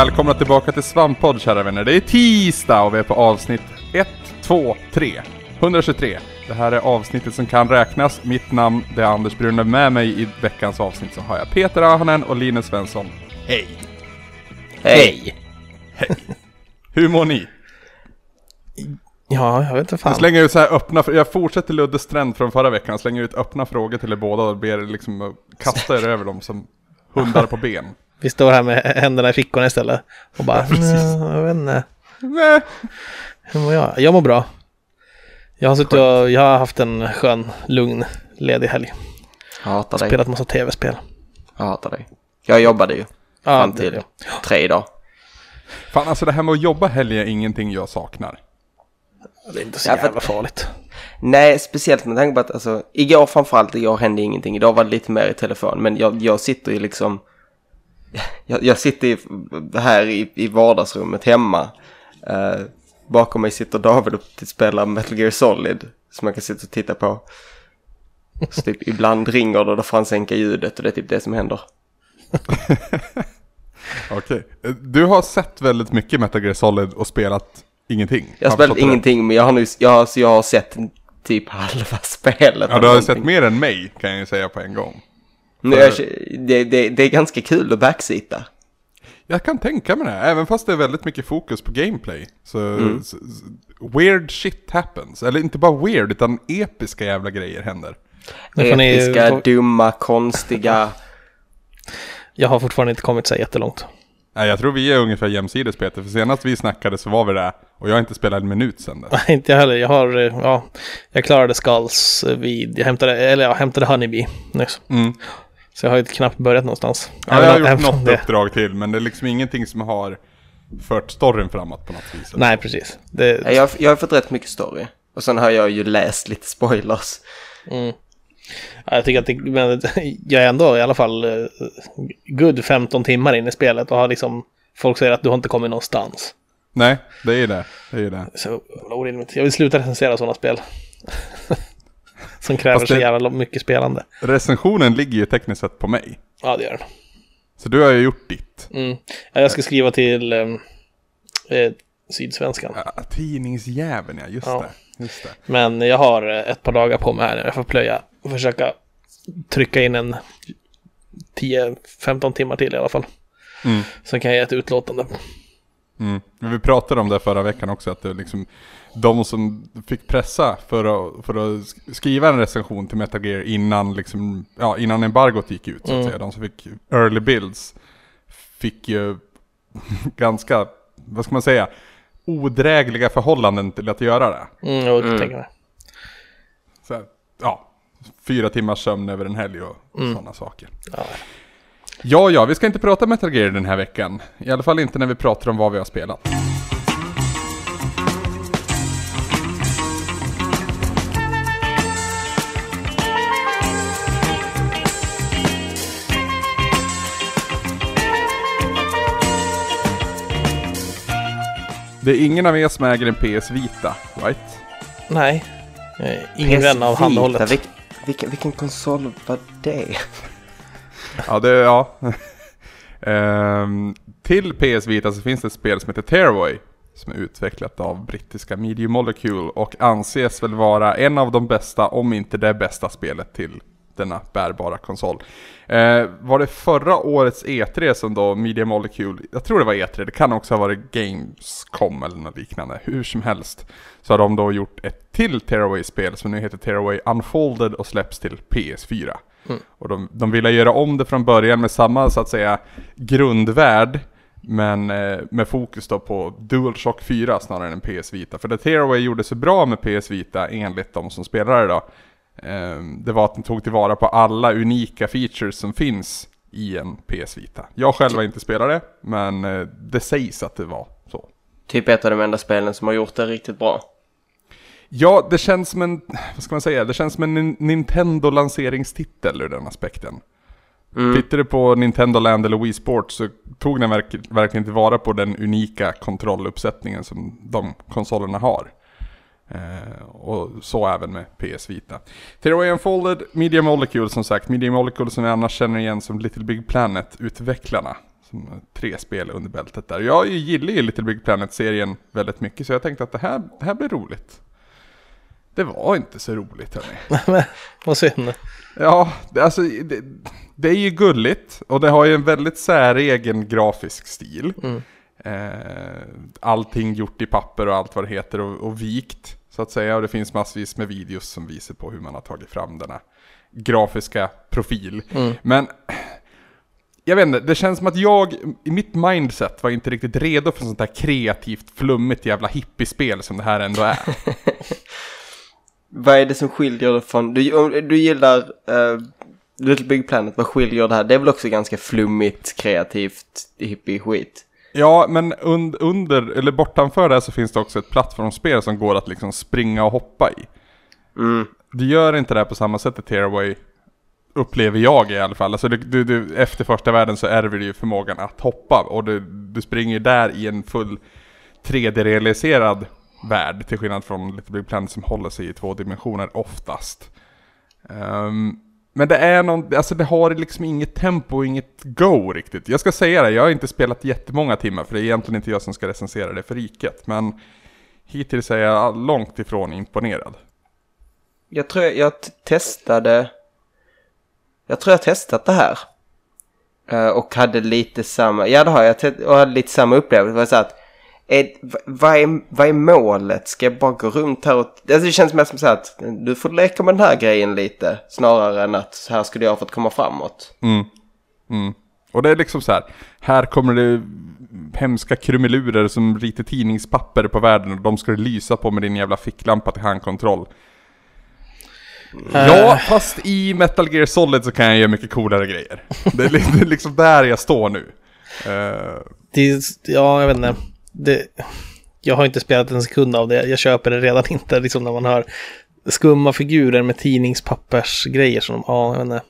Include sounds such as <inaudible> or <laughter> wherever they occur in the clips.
Välkomna tillbaka till Svamppodd kära vänner. Det är tisdag och vi är på avsnitt 1, 2, 3. 123. Det här är avsnittet som kan räknas. Mitt namn det är Anders Brunner. Med mig i veckans avsnitt så har jag Peter Ahonen och Linus Svensson. Hej! Hej! Hur mår ni? Ja, jag vet inte fan. Jag slänger ut så här öppna, jag fortsätter Luddes trend från förra veckan. Jag slänger ut öppna frågor till er båda och ber er liksom kasta er över dem som hundar på ben. Vi står här med händerna i fickorna istället och bara, ja, jag vet inte. Nej. Hur mår jag? Jag mår bra. Jag har suttit och, jag har haft en skön, lugn, ledig helg. Jag hatar dig. Spelat massa tv-spel. Jag hatar dig. Jag jobbade ju Ja, fram det- till tre dagar. Fan alltså det här med att jobba helg är ingenting jag saknar. Det är inte så Ja, för- jävla farligt. Nej, speciellt med tanke på att alltså, igår framförallt, igår hände ingenting. Idag var det lite mer i telefon. Men jag, jag sitter ju liksom, jag, jag sitter i, här i, i vardagsrummet hemma. Eh, bakom mig sitter David och spelar Metal Gear Solid. Som man kan sitta och titta på. Så typ ibland ringer det och då får han sänka ljudet och det är typ det som händer. <laughs> Okej. Eh, Du har sett väldigt mycket Metal Gear Solid och spelat ingenting. Jag har spelat förstått det? ingenting men jag har, nu, jag, har, jag har sett typ halva <laughs> spelet. Ja, du har någonting. sett mer än mig kan jag ju säga på en gång. Jag, det, det, det är ganska kul att backseata. Jag kan tänka mig det, även fast det är väldigt mycket fokus på gameplay. Så, Mm. så, så weird shit happens. Eller inte bara weird, utan episka jävla grejer händer. Ni- Episka, får- dumma, konstiga. Jag har fortfarande inte kommit så jättelångt. Nej, jag tror vi är ungefär jämsides Peter, för senast vi snackade så var vi där. Och jag har inte spelat en minut sedan dess. Nej, <laughs> inte jag heller. Jag har, eh, ja, jag klarade Skulls vid, jag hämtade, eller jag hämtade Honeybee nyss. Mm. Så jag har ju knappt börjat någonstans. Ja, jag har gjort något det- uppdrag till, men det är liksom ingenting som har fört storyn framåt på något vis. Nej, precis. Det, Ja, Jag, jag har fått rätt mycket story. Och sen har jag ju läst lite spoilers. Mm. Ja, jag tycker att det, men, jag är ändå i alla fall uh, good 15 timmar in i spelet och har liksom folk säger att du har inte kommit någonstans. Nej, det är det. Det är det. Så. Jag vill sluta recensera sådana spel. <laughs> Som kräver Fast så det- jävla mycket spelande. Recensionen ligger ju tekniskt sett på mig. Ja, det gör den. Så du har ju gjort ditt. Mm. Ja, Jag ska skriva till um, eh, Sydsvenskan. Ja, tidningsjäveln ja, just Ja. det. Just det. Men jag har eh, ett par dagar på mig här. Jag får plöja och försöka trycka in en 10-15 timmar till i alla fall. Mm. Så kan jag ge ett utlåtande. Mm. Men vi pratade om det förra veckan också, att det liksom de som fick pressa för att, för att sk- skriva en recension till Metal Gear innan, liksom, ja, innan embargot gick ut, så att Mm. säga. De som fick early builds fick ju <laughs> ganska, vad ska man säga, odrägliga förhållanden till att göra det. Mm, och Mm. tänker jag. Så, ja, fyra timmars sömn över en helg och Mm. sådana saker. Ja. Ja, ja, vi ska inte prata Metal Gear den här veckan. I alla fall inte när vi pratar om vad vi har spelat. Det är ingen av er som äger en PS Vita, right? Nej, ingen vän av PS handhållet. Vita, Vilken, vilken, vilken konsol var det? Ja, det, ja. <laughs> Ehm, till PS Vita så finns det ett spel som heter Tearaway. Som är utvecklat av brittiska Media Molecule och anses väl vara en av de bästa, om inte det bästa spelet till denna bärbara konsol. Eh, var det förra årets E3 som då Media Molecule, jag tror det var E3, det kan också ha varit Gamescom eller något liknande, hur som helst. Så har de då gjort ett till Tearaway-spel som nu heter Tearaway Unfolded och släpps till PS4. Och de, de ville göra om det från början med samma så att säga grundvärld men eh, med fokus då på DualShock 4 snarare än PS Vita. För det Tearaway gjorde så bra med PS Vita enligt de som spelade då. Eh, det var att den tog tillvara på alla unika features som finns i en PS Vita. Jag själv har inte spelat det, men eh, det sägs att det var så. Typ ett av de enda spelen som har gjort det riktigt bra. Ja, det känns som en, vad ska man säga, det känns som en Nin- Nintendo-lanseringstitel ur den aspekten. Mm. Tittar du på Nintendo Land eller Wii Sports så tog den verk, verkligen tillvara på den unika kontrolluppsättningen som de konsolerna har. Eh, och så även med PS Vita. Tearaway Unfolded, Media Molecule som sagt. Media Molecule som vi annars känner igen som Little Big Planet-utvecklarna. Som tre spel under bältet där. Jag gillar ju Little Big Planet-serien väldigt mycket så jag tänkte att det här, det här blir roligt. Det var inte så roligt hörni. <laughs> Vad synd. Ja, det, alltså det, det är ju gulligt och det har ju en väldigt säregen grafisk stil. Mm. Eh, allting gjort i papper och allt vad det heter och, och vikt så att säga. Och det finns massvis med videos som visar på hur man har tagit fram denna grafiska profil. Mm. Men jag vet inte, det känns som att jag i mitt mindset var inte riktigt redo för sånt där kreativt, flummigt jävla hippiespel som det här ändå är. <laughs> Vad är det som skiljer det från, du, du gillar uh, Little Big Planet, vad skiljer det här? Det är väl också ganska flummigt, kreativt, hippie-skit? Ja, men und, under, eller bortanför det så finns det också ett plattformsspel som går att liksom springa och hoppa i. Mm. Du gör inte det på samma sätt i Tearaway, upplever jag i alla fall. Alltså du, du, du, efter första världen så ärver du ju förmågan att hoppa och du, du springer där i en full 3D-realiserad värld till skillnad från Little Big Planet som håller sig i två dimensioner oftast. Um, men det är någon, alltså det har liksom inget tempo och inget go riktigt. Jag ska säga det, jag har inte spelat jättemånga timmar för det är egentligen inte jag som ska recensera det för riket. Men hittills är jag långt ifrån imponerad. Jag tror jag, jag testade, jag tror jag testat det här. Eh, och hade lite samma, ja det har jag, och hade lite samma upplevelse. Det var så att, är, vad, är, vad är målet? Ska jag bara gå runt här och... Alltså det känns mer som så att du får leka med den här grejen lite. Snarare än att här skulle jag ha fått komma framåt. Mm. Mm. Och det är liksom så här. Här kommer det hemska krumelurer som ritar tidningspapper på världen och de ska du lysa på med din jävla ficklampa till handkontroll. Ja, fast i Metal Gear Solid så kan jag göra mycket coolare grejer. Det är li- <laughs> det är liksom där jag står nu. Eh, Det, är- ja, jag vet inte. Det, jag har inte spelat en sekund av det. Jag köper det redan <laughs> inte. Liksom när man hör skumma figurer med tidningspappersgrejer som de, ja, jag vet inte.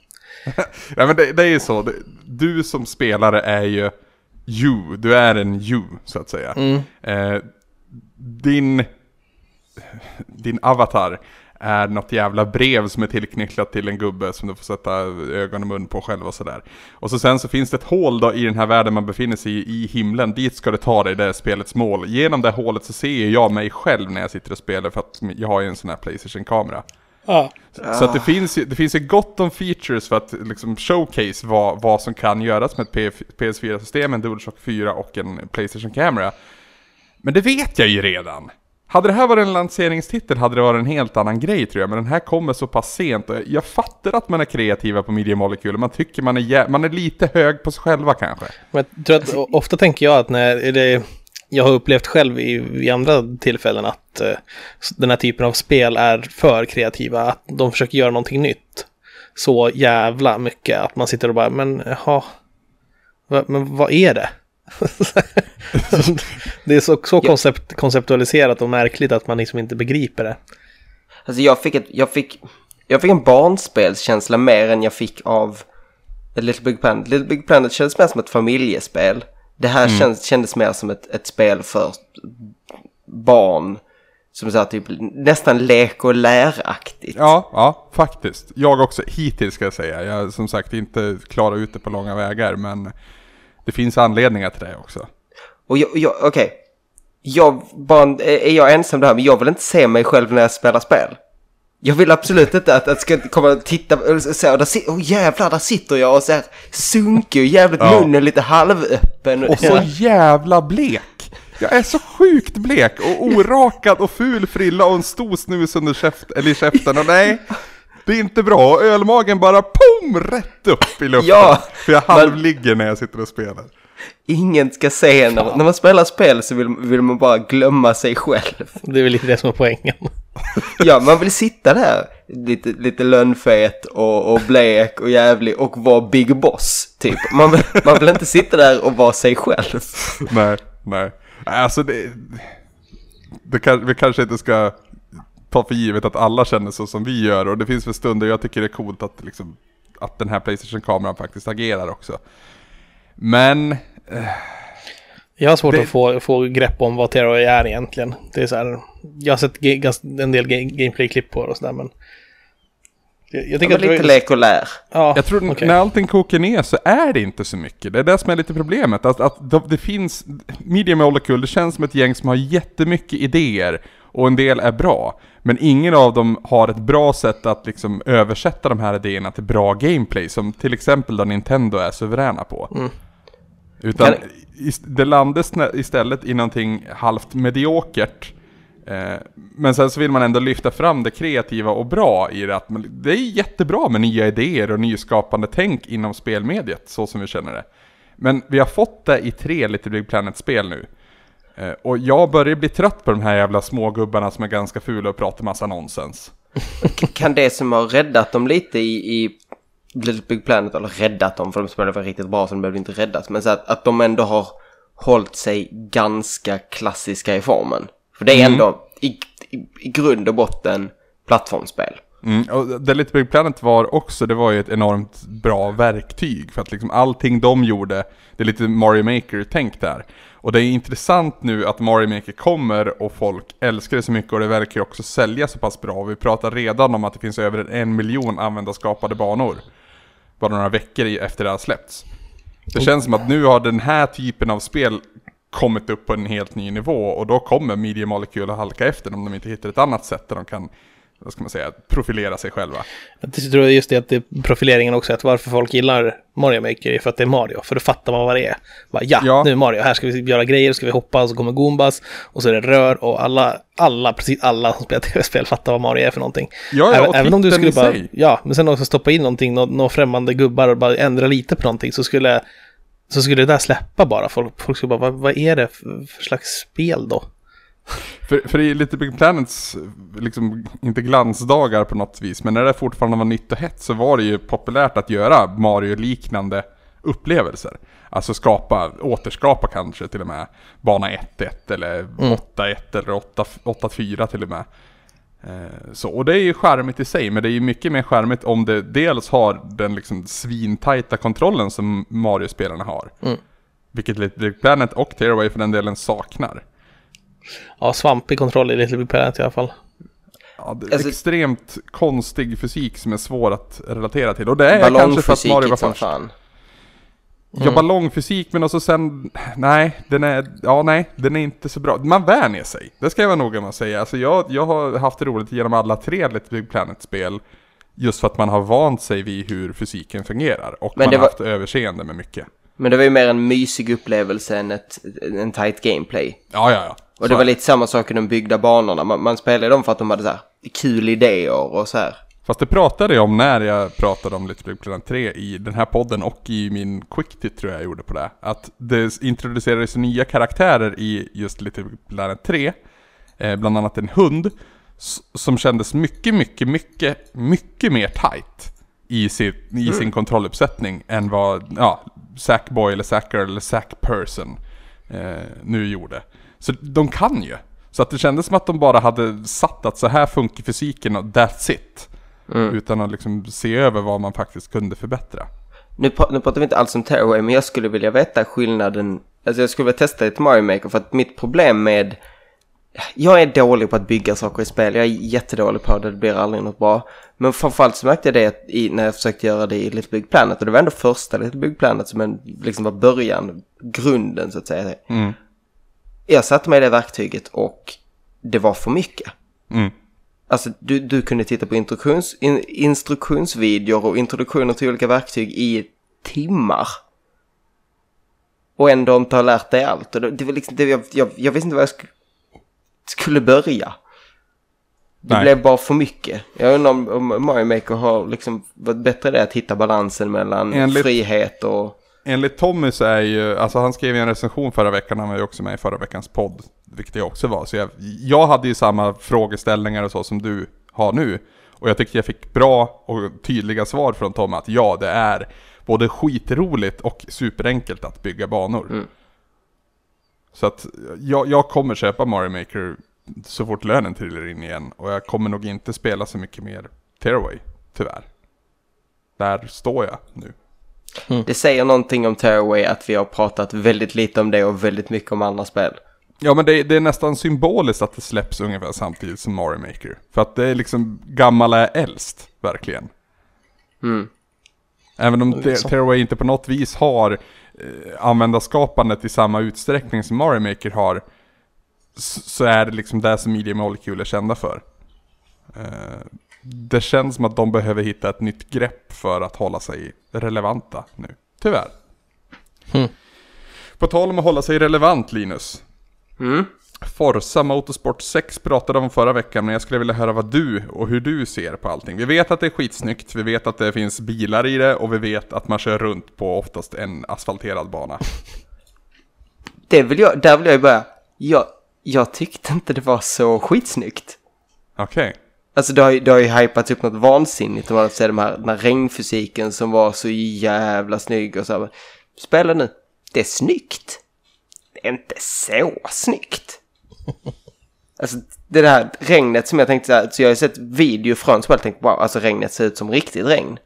<laughs> Ja men det, det är ju så, du som spelare är ju you, du är en you så att säga. Mm. Eh, din, din avatar är något jävla brev som är tillknycklat till en gubbe som du får sätta ögon och mun på själv och sådär. Och så sen så finns det ett hål då i den här världen man befinner sig i, i himlen, dit ska du ta dig, det är spelets mål. Genom det hålet så ser jag mig själv när jag sitter och spelar för att jag har ju en sån här Playstation-kamera. Ja. Så att det finns, det finns ju gott om features för att liksom showcase vad, vad som kan göras med ett P- PS4-system, en DualShock 4 och en Playstation Camera. Men det vet jag ju redan. Hade det här varit en lanseringstitel hade det varit en helt annan grej tror jag, men den här kommer så pass sent och jag fattar att man är kreativa på Media Molecule, man tycker man är, jä- man är lite hög på sig själva kanske. Men jag tror att ofta tänker jag att när det, jag har upplevt själv i, i andra tillfällen att uh, den här typen av spel är för kreativa, att de försöker göra någonting nytt så jävla mycket att man sitter och bara, men jaha, va, men vad är det? <laughs> det är så, så koncept, konceptualiserat och märkligt att man liksom inte begriper det. Alltså jag fick, ett, jag fick, jag fick en barnspelskänsla mer än jag fick av Little Big Planet. Little Big Planet kändes mer som ett familjespel. Det här kändes, kändes mer som ett, ett spel för barn. Som så här, typ nästan lek och läraktigt. Ja, ja, faktiskt. Jag också, hittills ska jag säga. Jag har som sagt inte klarat ut det på långa vägar, men det finns anledningar till det också. Och jag, jag okej. Jag bara, är jag ensam där, men jag vill inte se mig själv när jag spelar spel. Jag vill absolut inte att jag ska komma och titta och där si- oh, jävlar, där sitter jag och så här sunkig och jävligt Ja. munnen lite halvöppen. Och så jävla blek! Jag är så sjukt blek och orakad och ful frilla och en stor snus under käft, eller i käften och nej, det är inte bra. Och ölmagen bara pum rätt upp i luften. Ja, för jag halvligger när jag sitter och spelar. Ingen ska se när, när man spelar spel så vill, vill man bara glömma sig själv. Det är väl lite det som är poängen. <laughs> Ja, man vill sitta där lite, lite lönnfet och, och blek och jävlig och vara Big Boss, typ. Man vill, man vill inte sitta där och vara sig själv. Nej, nej. Alltså det... det kan, vi kanske inte ska ta för givet att alla känner så som vi gör och det finns väl stunder jag tycker det är coolt att, liksom, att den här Playstation-kameran faktiskt agerar också. Men... Jag har svårt Det- att få, få grepp om vad Terror är egentligen. Det är så här, jag har sett en del ga- gameplay-klipp på det och sådär, men Jag, jag var att lite det- lek och lär. Ja, Jag tror okej. när allting kokar ner så är det inte så mycket. Det är det som är lite problemet. Att, att det, det finns, Media Molecule, det känns som ett gäng som har jättemycket idéer och en del är bra. Men ingen av dem har ett bra sätt att liksom översätta de här idéerna till bra gameplay, som till exempel då Nintendo är suveräna på. Utan Kan- ist- det landas istället i någonting halvt mediokert. Eh, men sen så vill man ändå lyfta fram det kreativa och bra i det. Att det är jättebra med nya idéer och nyskapande tänk inom spelmediet, så som vi känner det. Men vi har fått det i tre Little Big Planet-spel nu. Eh, och jag börjar bli trött på de här jävla smågubbarna som är ganska fula och pratar massa nonsens. Kan det som har räddat dem lite i, i Little Big Planet, eller räddat dem för de spelade väl riktigt bra så de behövde inte räddas, men så att, att de ändå har hållit sig ganska klassiska i formen. För det är ändå i, i, i grund och botten plattformsspel. Mm, och det Little Big Planet var också, det var ju ett enormt bra verktyg för att liksom allting de gjorde, det är lite Mario Maker-tänk där. Och det är intressant nu att Mario Maker kommer och folk älskar det så mycket och det verkar också sälja så pass bra. Vi pratar redan om att det finns över en miljon användarskapade banor. Bara några veckor efter det har släppts. Det känns som att nu har den här typen av spel kommit upp på en helt ny nivå och då kommer Media Molecule att halka efter om de inte hittar ett annat sätt där de kan, vad ska man säga, profilera sig själva. Jag tror just det att det profileringen också, att varför folk gillar Mario Maker är för att det är Mario, för då fattar man vad det är. Bara, ja, Ja. nu är Mario, här ska vi göra grejer, ska vi hoppa, och så kommer Goombas, och så är det rör, och alla, alla, precis alla som spelar <laughs> tv-spel fattar vad Mario är för någonting. Ja, ja, även, även om du skulle bara, sig. ja, men sen också stoppa in någonting, några nå främmande gubbar och bara ändra lite på någonting, så skulle, så skulle det där släppa bara. Folk, folk skulle bara, vad, vad är det för, för slags spel då? För, för i Little Big Planets, liksom, inte glansdagar på något vis, men när det fortfarande var nytt och hett så var det ju populärt att göra Mario-liknande upplevelser. Alltså skapa, återskapa kanske till och med bana 1-1 eller 8-1 eller 8 8-4 till och med. Eh, Så, och det är ju charmigt i sig, men det är ju mycket mer charmigt om det dels har den liksom svintajta kontrollen som Mario-spelarna har. Mm. Vilket Little Big Planet och Tearaway för den delen saknar. Ja, svampig kontroll i Little Big Planet i alla fall. Ja, Alltså- extremt konstig fysik som är svår att relatera till. Och det är kanske för att Mario var först. fan. Ja, ballongfysik men också sen, nej, den är, ja nej, den är inte så bra. Man vänjer sig, det ska jag vara noga med att säga. Alltså jag, jag har haft det roligt genom alla tre Little Big Planet-spel. Just för att man har vant sig vid hur fysiken fungerar. Och Men man har var- haft överseende med mycket. Men det var ju mer en mysig upplevelse än ett, en tight gameplay. Ja, ja, ja. Och det var lite samma sak i de byggda banorna. Man, man spelade dem för att de hade så här kul idéer och så här. Fast det pratade jag om när jag pratade om Little Big Planet 3 i den här podden och i min quick tit tror jag jag gjorde på det. Att det introducerades nya karaktärer i just Little Big Planet 3. Eh, bland annat en hund. Som kändes mycket, mycket, mycket, mycket mer tight i sin, i sin kontrolluppsättning än vad ja, Sackboy eller Sacker eller Sackperson eh, nu gjorde. Så de kan ju. Så att det kändes som att de bara hade satt att så här funkar fysiken och that's it. Utan att liksom se över vad man faktiskt kunde förbättra. Nu, nu pratar vi inte alls om Tearaway, men jag skulle vilja veta skillnaden. Alltså jag skulle vilja testa lite Mario Maker för att mitt problem med... Jag är dålig på att bygga saker i spel. Jag är jättedålig på det, det blir aldrig något bra. Men framförallt så märkte jag det i, när jag försökte göra det i Little Big Planet. Och det var ändå första Little Big Planet som en, liksom var början, grunden så att säga. Mm. Jag satte mig i det verktyget och det var för mycket. Mm. Alltså du, du kunde titta på instruktions, in, instruktionsvideor och introduktioner till olika verktyg i timmar. Och ändå inte ha lärt dig allt. Och det, det var liksom, det, jag, jag, jag visste inte vad jag sk skulle börja. Det Nej. blev bara för mycket. Jag undrar om, om Mario Maker har liksom varit bättre i det att hitta balansen mellan Enligt- frihet och... Enligt Tommy så är ju, alltså han skrev ju en recension förra veckan, han var ju också med i förra veckans podd, vilket jag också var. Så jag, jag hade ju samma frågeställningar och så som du har nu. Och jag tyckte jag fick bra och tydliga svar från Tommy att ja, det är både skitroligt och superenkelt att bygga banor. Så att jag, jag kommer köpa Mario Maker så fort lönen trillar in igen. Och jag kommer nog inte spela så mycket mer Tearaway, tyvärr. Där står jag nu. Det säger någonting om Tearaway att vi har pratat väldigt lite om det och väldigt mycket om andra spel. Ja men det, det är nästan symboliskt att det släpps ungefär samtidigt som Mario Maker. För att det är liksom gammal är äldst, verkligen. Mm. Även om liksom- Tearaway inte på något vis har eh, användarskapandet i samma utsträckning som Mario Maker har, s- så är det liksom det som Media Molecule är kända för. Eh, det känns som att de behöver hitta ett nytt grepp för att hålla sig relevanta nu. Tyvärr. Hmm. På tal om att hålla sig relevant Linus. Mm. Forza Motorsport 6 pratade om förra veckan, men jag skulle vilja höra vad du och hur du ser på allting. Vi vet att det är skitsnyggt, vi vet att det finns bilar i det och vi vet att man kör runt på oftast en asfalterad bana. Det vill jag, där vill jag ju börja. Jag, jag tyckte inte det var så skitsnyggt. Okej. Alltså det har ju, det har ju hypats upp något vansinnigt. om Man ser de här, den här regnfysiken som var så jävla snygg och så här. Spela nu. Det är snyggt. Det är inte så snyggt. <laughs> Alltså det där regnet som jag tänkte så här, så jag har ju sett video från spelet och tänkt wow, alltså regnet ser ut som riktigt regn.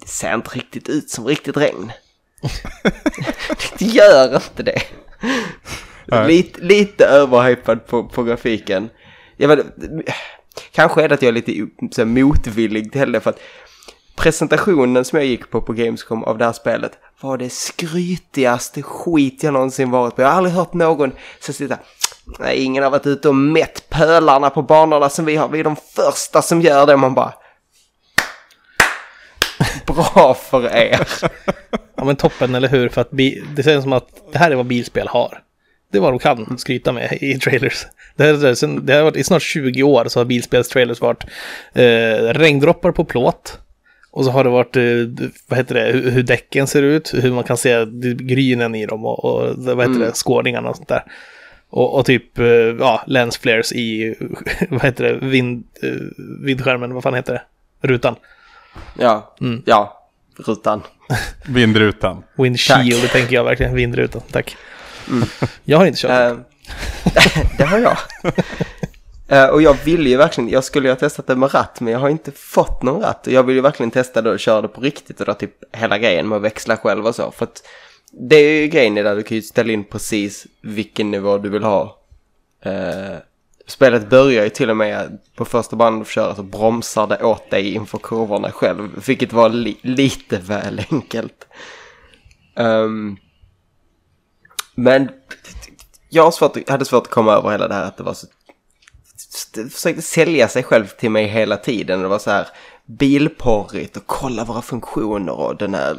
Det ser inte riktigt ut som riktigt regn. <laughs> det gör inte det. Lite, lite överhypad på, på grafiken. Jag vet, kanske är det att jag är lite så här, motvillig till det för att presentationen som jag gick på på Gamescom av det här spelet var det skrytigaste skit jag någonsin varit på. Jag har aldrig hört någon så sitta Nej, ingen har varit ute och mätt pölarna på banorna som vi har. Vi är de första som gör det. Man bara... Bra för er. Ja men toppen, eller hur? För att bi- det känns som att det här är vad bilspel har. Det är vad de kan skryta med i trailers. Det, här, det, sen, det har varit i snart 20 år så har bilspelstrailers varit eh, regndroppar på plåt. Och så har det varit, eh, vad heter det, hur, hur däcken ser ut, hur man kan se grynen i dem och, och vad heter det, skådningarna och sånt där. Och, och typ, eh, ja, lens flares i, <laughs> vad heter det, vind, eh, vindskärmen, vad fan heter det? Rutan. Ja, ja, rutan. Vindrutan. Windshield, det tänker jag verkligen. Vindrutan, tack. Mm. Jag har inte kört. Ehm, <laughs> det har jag. Ehm, och jag ville ju verkligen, jag skulle ju ha testat det med ratt men jag har inte fått någon ratt. Och jag vill ju verkligen testa det och köra det på riktigt och då typ hela grejen med att växla själv och så. För att det är ju grejen i det, du kan ju ställa in precis vilken nivå du vill ha. Uh, spelet börjar ju till och med på första banan du får köra så bromsar det åt dig inför kurvorna själv. Vilket var li- lite väl enkelt. Um, men jag har svårt, hade svårt att komma över hela det här att det var så... Det försökte sälja sig själv till mig hela tiden. Det var så här bilporrigt och kolla våra funktioner och den här...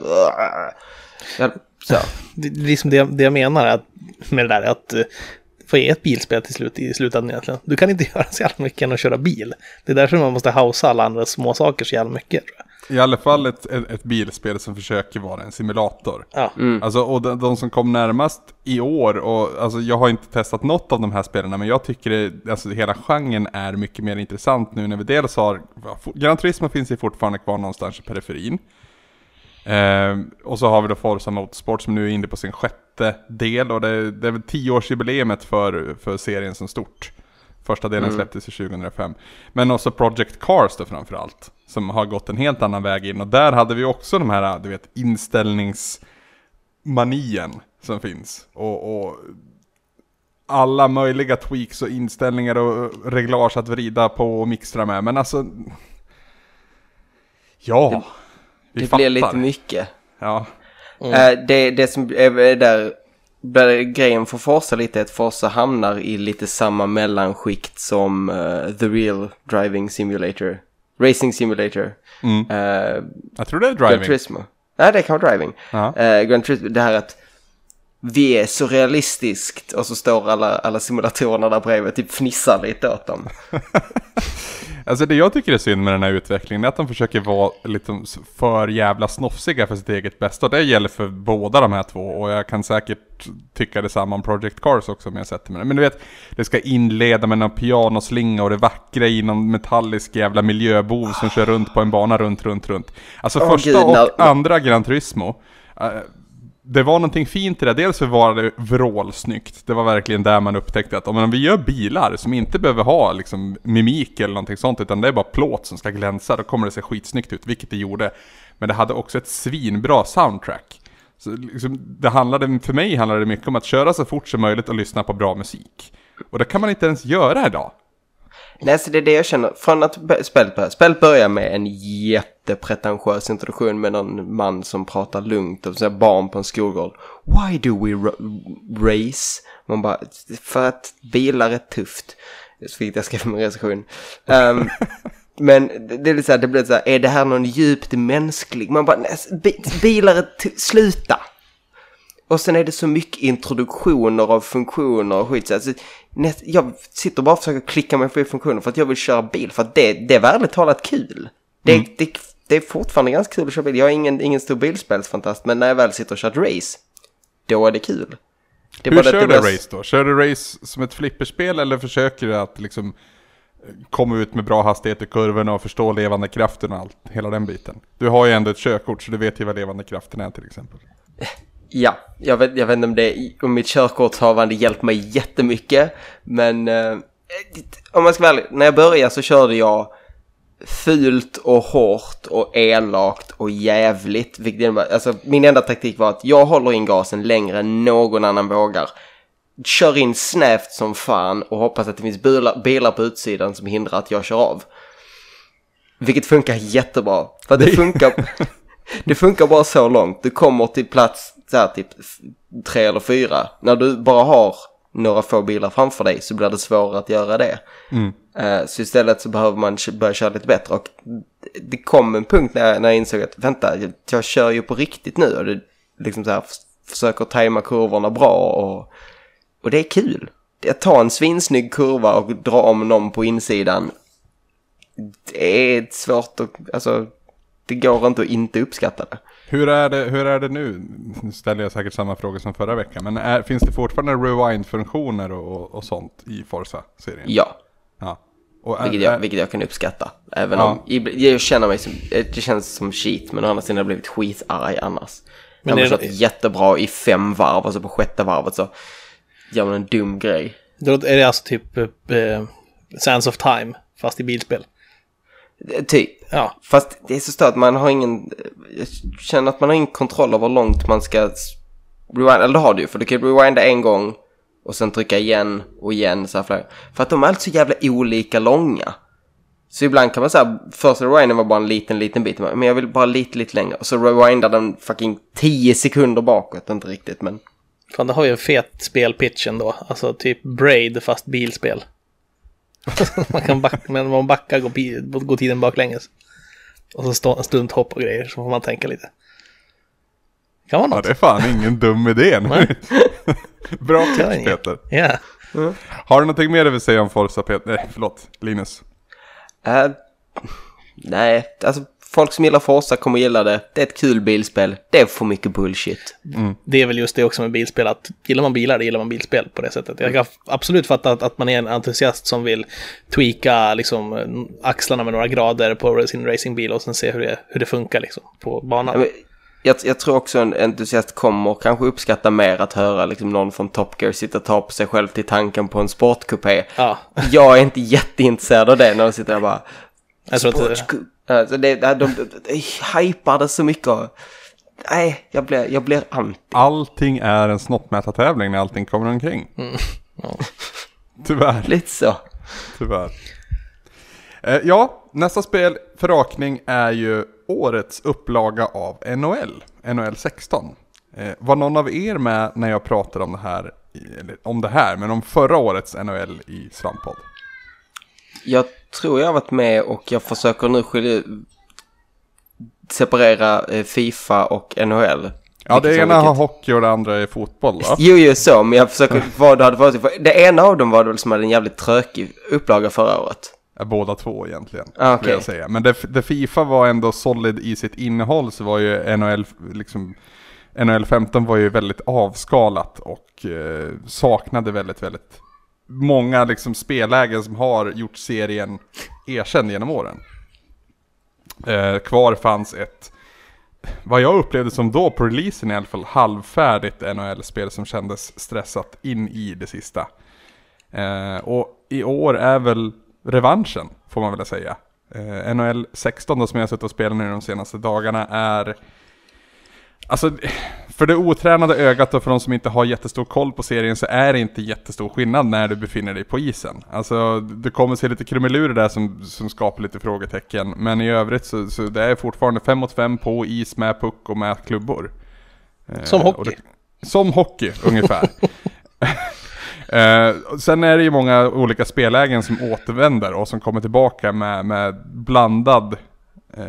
Jag, så. <laughs> Det, det är liksom det, det jag menar att, med det där, att eh, vad är ett bilspel till slut i slutändan egentligen? Du kan inte <laughs> göra så jävla mycket än att köra bil. Det är därför man måste hausa alla andra småsaker så jävla mycket. Tror jag. I alla fall ett, ett, ett bilspel som försöker vara en simulator. Ja. Alltså, och de, de som kom närmast i år, och alltså jag har inte testat något av de här spelarna, men jag tycker det, alltså hela genren är mycket mer intressant nu när vi dels har, Gran Turismo finns ju fortfarande kvar någonstans i periferin. Ehm, och så har vi då Forza Motorsport som nu är inne på sin sjätte del, och det, det är väl tioårsjubileumet för, för serien som stort. Första delen släpptes i 2005. Men också Project Cars då framförallt. Som har gått en helt annan väg in. Och där hade vi också de här, du vet, inställningsmanien som finns. Och, och alla möjliga tweaks och inställningar och reglage att vrida på och mixtra med. Men alltså... Ja, vi Det fattar. blir lite mycket. Ja, Eh, det, det som är där, där grejen för Forza lite är att Forza hamnar i lite samma mellanskikt som eh, The Real Driving Simulator. Racing Simulator. Mm. Eh, jag tror det är Gran driving. Turismo. Nej, det kan vara driving. Ja. Eh, Gran Turismo, det här att vi är så realistiskt och så står alla, alla simulatorerna där bredvid typ fnissar lite åt dem. <laughs> Alltså det jag tycker är synd med den här utvecklingen är att de försöker vara lite för jävla snofsiga för sitt eget bästa. Och det gäller för båda de här två och jag kan säkert tycka detsamma om Project Cars också om jag sätter mig Men du vet, det ska inleda med någon pianoslinga och det vackra i någon metallisk jävla miljöbov som kör runt på en bana runt, runt, runt. Alltså Åh, första gud, och när- andra Gran Turismo. eh, det var någonting fint i det. Dels så var det vrålsnyggt. Det var verkligen där man upptäckte att om vi gör bilar som inte behöver ha liksom mimik eller någonting sånt, utan det är bara plåt som ska glänsa, då kommer det se skitsnyggt ut, vilket det gjorde. Men det hade också ett svinbra soundtrack. Så liksom, det handlade, för mig handlade det mycket om att köra så fort som möjligt och lyssna på bra musik. Och det kan man inte ens göra idag. Nej, så det är det jag känner. Från att spelet börjar. Spelet börjar med en jättepretentiös introduktion med någon man som pratar lugnt och så barn på en skolgård. Why do we race? Man bara, för att bilar är tufft. Så fick jag skriva min recension. Um, <laughs> men det är lite så här, det blir så här, är det här någon djupt mänsklig? Man bara, nej, bilar är sluta! Och sen är det så mycket introduktioner av funktioner och skit. Så alltså, jag sitter bara och försöker klicka mig på funktioner för att jag vill köra bil. För att det, det är värligt talat kul. Det, mm. det, det, är fortfarande ganska kul att köra bil. Jag är ingen, ingen stor bilspelsfantast, men när jag väl sitter och kör ett race, då är det kul. Det Hur kör du race då? Kör du race som ett flipperspel eller försöker du att liksom komma ut med bra hastighet i kurvorna och förstå levande kraften och allt, hela den biten? Du har ju ändå ett körkort så du vet ju vad levande kraften är till exempel. <laughs> Ja, jag vet, jag vet inte om, det, om mitt körkortshavande hjälpt mig jättemycket. Men eh, om man ska vara ärlig, när jag började så körde jag fult och hårt och elakt och jävligt. alltså, min enda taktik var att jag håller in gasen längre än någon annan vågar. Kör in snävt som fan och hoppas att det finns bilar, bilar på utsidan som hindrar att jag kör av. Vilket funkar jättebra. För det funkar, <laughs> det funkar bara så långt. Du kommer till plats så här, typ tre eller fyra. När du bara har några få bilar framför dig så blir det svårare att göra det. Mm. Uh, så istället så behöver man börja köra lite bättre. Och det kom en punkt när jag, när jag insåg att vänta, jag, jag kör ju på riktigt nu. Och det liksom så här, försöker tajma kurvorna bra och, och det är kul. Att ta en svinsnygg kurva och dra om någon på insidan. Det är svårt att, alltså det går inte att inte uppskatta det. Hur är det, hur är det nu? Nu ställer jag säkert samma fråga som förra veckan. Men är, finns det fortfarande rewind-funktioner och, och sånt i Forza-serien? Ja. ja. Och är, vilket, jag, vilket jag kan uppskatta. Även ja. om jag känner mig som, det känns som shit. Men å andra sidan har jag blivit skitarg annars. Men jag har kört jättebra i fem varv och så på sjätte varvet så gör man en dum grej. Då är det alltså typ eh, Sands of Time fast i bilspel? Typ. Ja. Fast det är så stört, man har ingen... Jag känner att man har ingen kontroll över hur långt man ska rewinda. Eller det har du ju, för du kan rewinda en gång och sen trycka igen och igen så här flera. För att de är alltid så jävla olika långa. Så ibland kan man säga, första rewinden var bara en liten, liten bit. Men jag vill bara lite, lite längre. Och så rewindar den fucking 10 sekunder bakåt, inte riktigt men... Fan, det har ju en fet spelpitch ändå. Alltså typ Braid fast bilspel. <laughs> man kan backa, men om man backar går, går tiden baklänges. Och så stå, stunthopp och grejer, så får man tänka lite. Kan vara något. Ja, det är fan ingen dum idé. <laughs> Bra tips Peter. Ja. Mm. Har du någonting mer du vill säga om Forza Peter? Nej, förlåt, Linus. Uh, nej, alltså folk som gillar Forza kommer gilla det. Det är ett kul bilspel. Det är för mycket bullshit. Mm. Det är väl just det också med bilspel, att gillar man bilar, det gillar man bilspel på det sättet. Jag kan absolut fatta att, att man är en entusiast som vill tweaka liksom, axlarna med några grader på sin racingbil och sen se hur det, hur det funkar liksom, på banan. Ja, jag, jag, tror också en entusiast kommer kanske uppskatta mer att höra liksom någon från Top Gear sitta och ta på sig själv till tanken på en sportkupé. Ja. Jag är inte jätteintresserad av det när de sitter där bara... Att, Alltså det, de, de, de hypar det så mycket. Nej, jag blir, jag blir anti. Allting är en snoppmätartävling när allting kommer omkring. Mm. Ja. Tyvärr. Lite så. Tyvärr. Eh, ja, nästa spel för rakning är ju årets upplaga av NHL, NHL 16. Eh, var någon av er med när jag pratade om det här, eller om det här, men om förra årets NHL i Svamppodd? Jag tror jag varit med och jag försöker nu skilja, separera eh, Fifa och NHL. Ja, det ena har hockey och det andra är fotboll va? Jo, ju så, men jag försöker <laughs> vad det hade varit. Det ena av dem var det väl som hade en jävligt trökig upplaga förra året. Båda två egentligen, ah, okay. jag säga. Men det, det, Fifa var ändå solid i sitt innehåll så var ju NHL, liksom, NHL 15 var ju väldigt avskalat och eh, saknade väldigt, väldigt många liksom spellägen som har gjort serien erkänd genom åren. Eh, kvar fanns ett, vad jag upplevde som då på releasen i alla fall, halvfärdigt NHL-spel som kändes stressat in i det sista. Eh, och i år är väl revanschen, får man väl säga. Eh, NHL 16 då som jag har suttit och spelat nu de senaste dagarna är Alltså, för det otränade ögat och för de som inte har jättestor koll på serien så är det inte jättestor skillnad när du befinner dig på isen. Alltså, det kommer se lite krumelurer där som, som skapar lite frågetecken. Men i övrigt så, så det är fortfarande 5 mot 5 på is med puck och med klubbor. Eh, Som hockey. Det, som hockey, ungefär. <laughs> Eh, sen är det ju många olika spellägen som återvänder och som kommer tillbaka med, med blandad eh,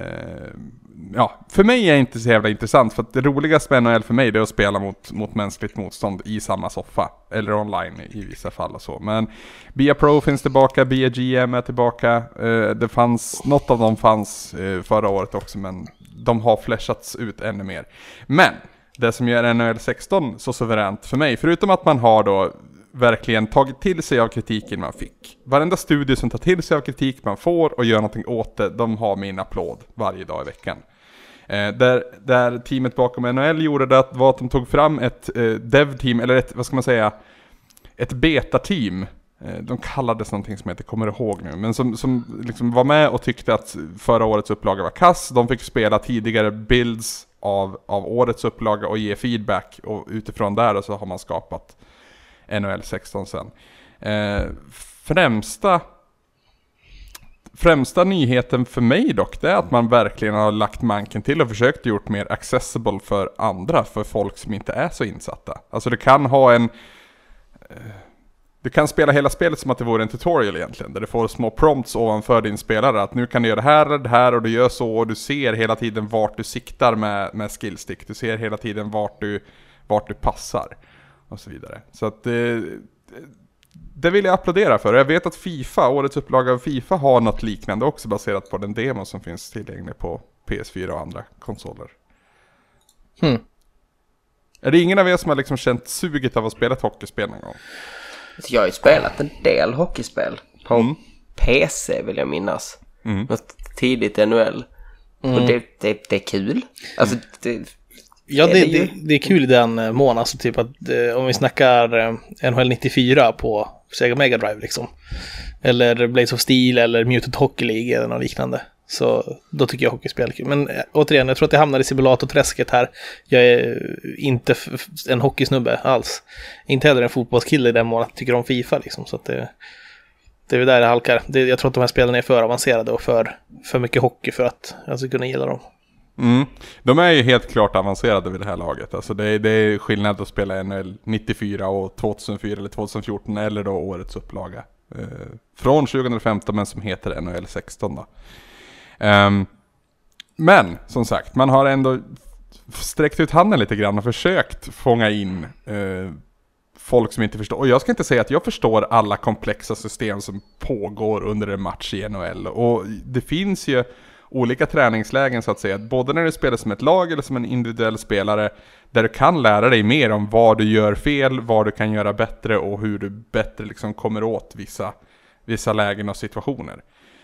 ja, för mig är det inte så jävla intressant för att det roligaste med NHL för mig det är att spela mot, mot mänskligt motstånd i samma soffa. Eller online i vissa fall och så. Men Bia Pro finns tillbaka, Bia GM är tillbaka. Eh, det fanns, något av dem fanns eh, förra året också men de har flashats ut ännu mer. Men det som gör NHL 16 så suveränt för mig, förutom att man har då verkligen tagit till sig av kritiken man fick. Varenda studio som tar till sig av kritik man får och gör någonting åt det, de har min applåd varje dag i veckan. Eh, där, där teamet bakom NHL gjorde det var att de tog fram ett eh, dev-team, eller ett, vad ska man säga, ett beta-team. Eh, de kallades någonting som jag inte kommer ihåg nu, men som, som liksom var med och tyckte att förra årets upplaga var kass. De fick spela tidigare builds av, av årets upplaga och ge feedback och utifrån där så har man skapat NHL 16 sen. Eh, främsta Främsta nyheten för mig dock, det är att man verkligen har lagt manken till och försökt gjort mer accessible för andra, för folk som inte är så insatta. Alltså du kan ha en... Eh, du kan spela hela spelet som att det vore en tutorial egentligen, där du får små prompts ovanför din spelare, att nu kan du göra det här, det här och du gör så, och du ser hela tiden vart du siktar med, med skillstick, du ser hela tiden vart du, vart du passar, och så vidare. Så att det... Eh, det vill jag applådera för. Jag vet att Fifa, årets upplaga av Fifa har något liknande också baserat på den demo som finns tillgänglig på PS4 och andra konsoler. Hmm. Är det ingen av er som har liksom känt suget av att spela ett hockeyspel någon gång? Jag har ju spelat en del hockeyspel. På mm. PC vill jag minnas. Mm. Något tidigt NHL. Mm. Och det, det, det är kul. Alltså det, Ja, det, det, det, är kul i den eh, mån, alltså typ att eh, om vi snackar eh, NHL 94 på Sega Mega Drive liksom. Eller Blaze of Steel eller Muted Hockey League eller något liknande. Så då tycker jag hockeyspel är kul. Men återigen, jag tror att jag hamnar i simulatorträsket här. Jag är inte en hockeysnubbe alls. Inte heller en fotbollskille i den mån att jag tycker om Fifa liksom. Så att det, det är där det halkar. Det, jag tror att de här spelen är för avancerade och för, för mycket hockey för att jag ska kunna gilla dem. Mm. De är ju helt klart avancerade vid det här laget. Alltså det, är, det är skillnad att spela NHL 94 och 2004 eller 2014 eller då årets upplaga. Eh, från 2015 men som heter NHL 16 då. Um, men som sagt, man har ändå sträckt ut handen lite grann och försökt fånga in eh, folk som inte förstår. Och jag ska inte säga att jag förstår alla komplexa system som pågår under en match i NHL. Och det finns ju olika träningslägen så att säga. Både när du spelar som ett lag eller som en individuell spelare. Där du kan lära dig mer om vad du gör fel, vad du kan göra bättre och hur du bättre liksom kommer åt vissa, vissa lägen och situationer.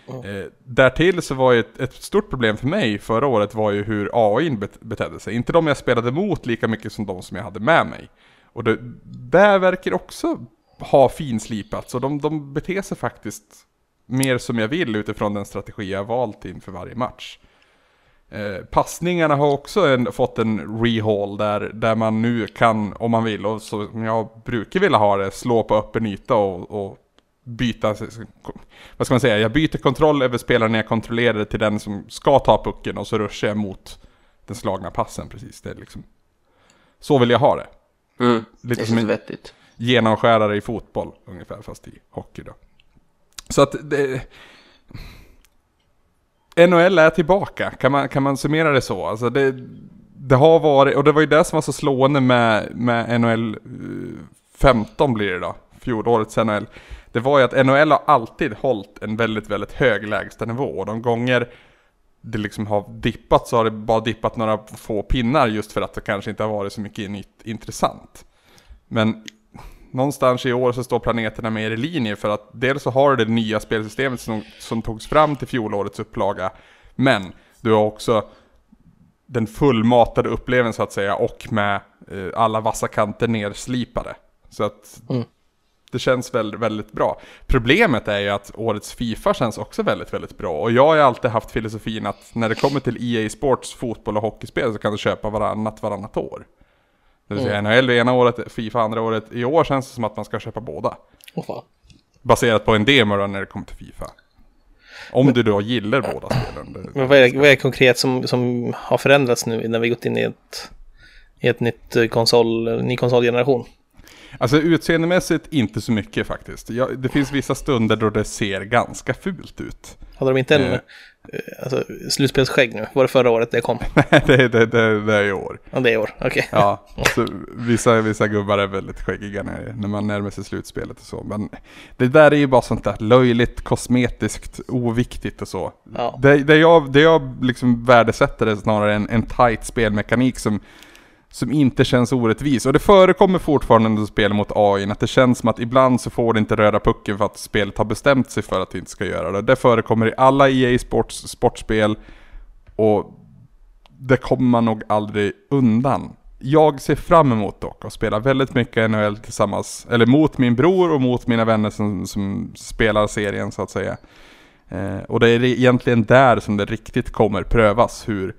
Mm. Eh, därtill så var ju ett, ett, stort problem för mig förra året var ju hur AI bet betedde sig. Inte de jag spelade mot lika mycket som de som jag hade med mig. Och det, där verkar också ha finslipats och de, de beter sig faktiskt mer som jag vill utifrån den strategi jag valt inför varje match. Eh, passningarna har också en, fått en rehaul där, där man nu kan, om man vill, och som jag brukar vilja ha det, slå på öppen yta och, och byta, vad ska man säga, jag byter kontroll över spelaren jag kontrollerar till den som ska ta pucken och så ruschar jag mot den slagna passen precis. Det liksom, så vill jag ha det. Mm, Lite det som en vettigt. genomskärare i fotboll ungefär, fast i hockey då. Så att det... NHL är tillbaka, kan man, kan man summera det så? Alltså det, det har varit, och det var ju det som var så slående med, med NHL 15 eh, blir det då, fjolårets NHL. Det var ju att NHL har alltid hållit en väldigt, väldigt hög lägstanivå. Och de gånger det liksom har dippat så har det bara dippat några få pinnar just för att det kanske inte har varit så mycket nytt intressant. Men någonstans i år så står planeterna mer i linje för att dels så har du det nya spelsystemet som, som togs fram till fjolårets upplaga. Men du har också den fullmatade upplevelsen så att säga och med eh, alla vassa kanter nerslipade. Så att mm. Det känns väldigt, väldigt bra. Problemet är ju att årets Fifa känns också väldigt, väldigt bra. Och jag har ju alltid haft filosofin att när det kommer till EA Sports fotboll och hockeyspel så kan du köpa varannat, varannat år. Det vill säga Mm. NHL ena året, Fifa andra året. I år känns det som att man ska köpa båda. Åh fan. Baserat på en demo då när det kommer till Fifa. Om du då gillar båda spelen. Men vad är, vad är konkret som, som har förändrats nu när vi gått in i ett, i ett nytt konsol, ny konsolgeneration? Alltså utseendemässigt inte så mycket faktiskt. Ja, det finns vissa stunder då det ser ganska fult ut. Hade de inte en Eh. Eh, alltså, slutspelsskägg nu? Var det förra året det kom? <laughs> det, det, det, det är i år. Ja, det är i år. Okej. Ja, så vissa, vissa gubbar är väldigt skäggiga när, när man närmar sig slutspelet och så. Men det där är ju bara sånt där löjligt, kosmetiskt, oviktigt och så. Ja. Det, det jag, det jag liksom värdesätter är snarare en, en tight spelmekanik som, som inte känns orättvis. Och det förekommer fortfarande under spel mot AI att det känns som att ibland så får det inte röra pucken för att spelet har bestämt sig för att det inte ska göra det. Det förekommer i alla EA Sports sportspel. Och det kommer man nog aldrig undan. Jag ser fram emot dock att spela väldigt mycket NHL tillsammans, eller mot min bror och mot mina vänner som, som spelar serien så att säga. Eh, och det är egentligen där som det riktigt kommer prövas hur,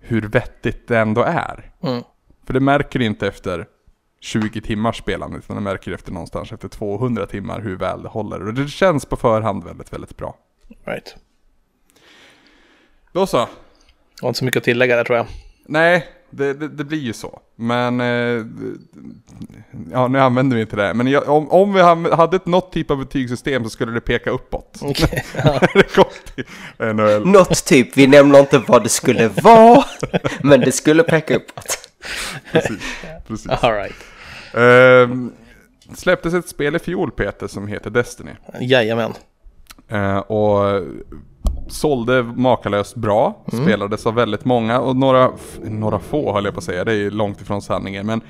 hur vettigt det ändå är. Mm. För det märker du inte efter 20 timmars spelande, utan det märker du efter någonstans efter 200 timmar hur väl det håller. Och det känns på förhand väldigt, väldigt bra. Right. Då så. Jag har inte så mycket att tillägga där tror jag. Nej, det, det, det blir ju så. Men, eh, ja nu använder vi inte det. Men jag, om, om vi hade ett något typ av betygssystem så skulle det peka uppåt. <laughs> Okej. <laughs> det kom till NHL. Något typ, vi nämner inte vad det skulle vara, <laughs> men det skulle peka uppåt. Precis. precis. All right. Ehm, släpptes ett spel i fjol Peter som heter Destiny. Jajamän. Eh, och sålde makalöst bra, spelades av väldigt många och några, några få höll jag på att säga, det är ju långt ifrån sanningen. Men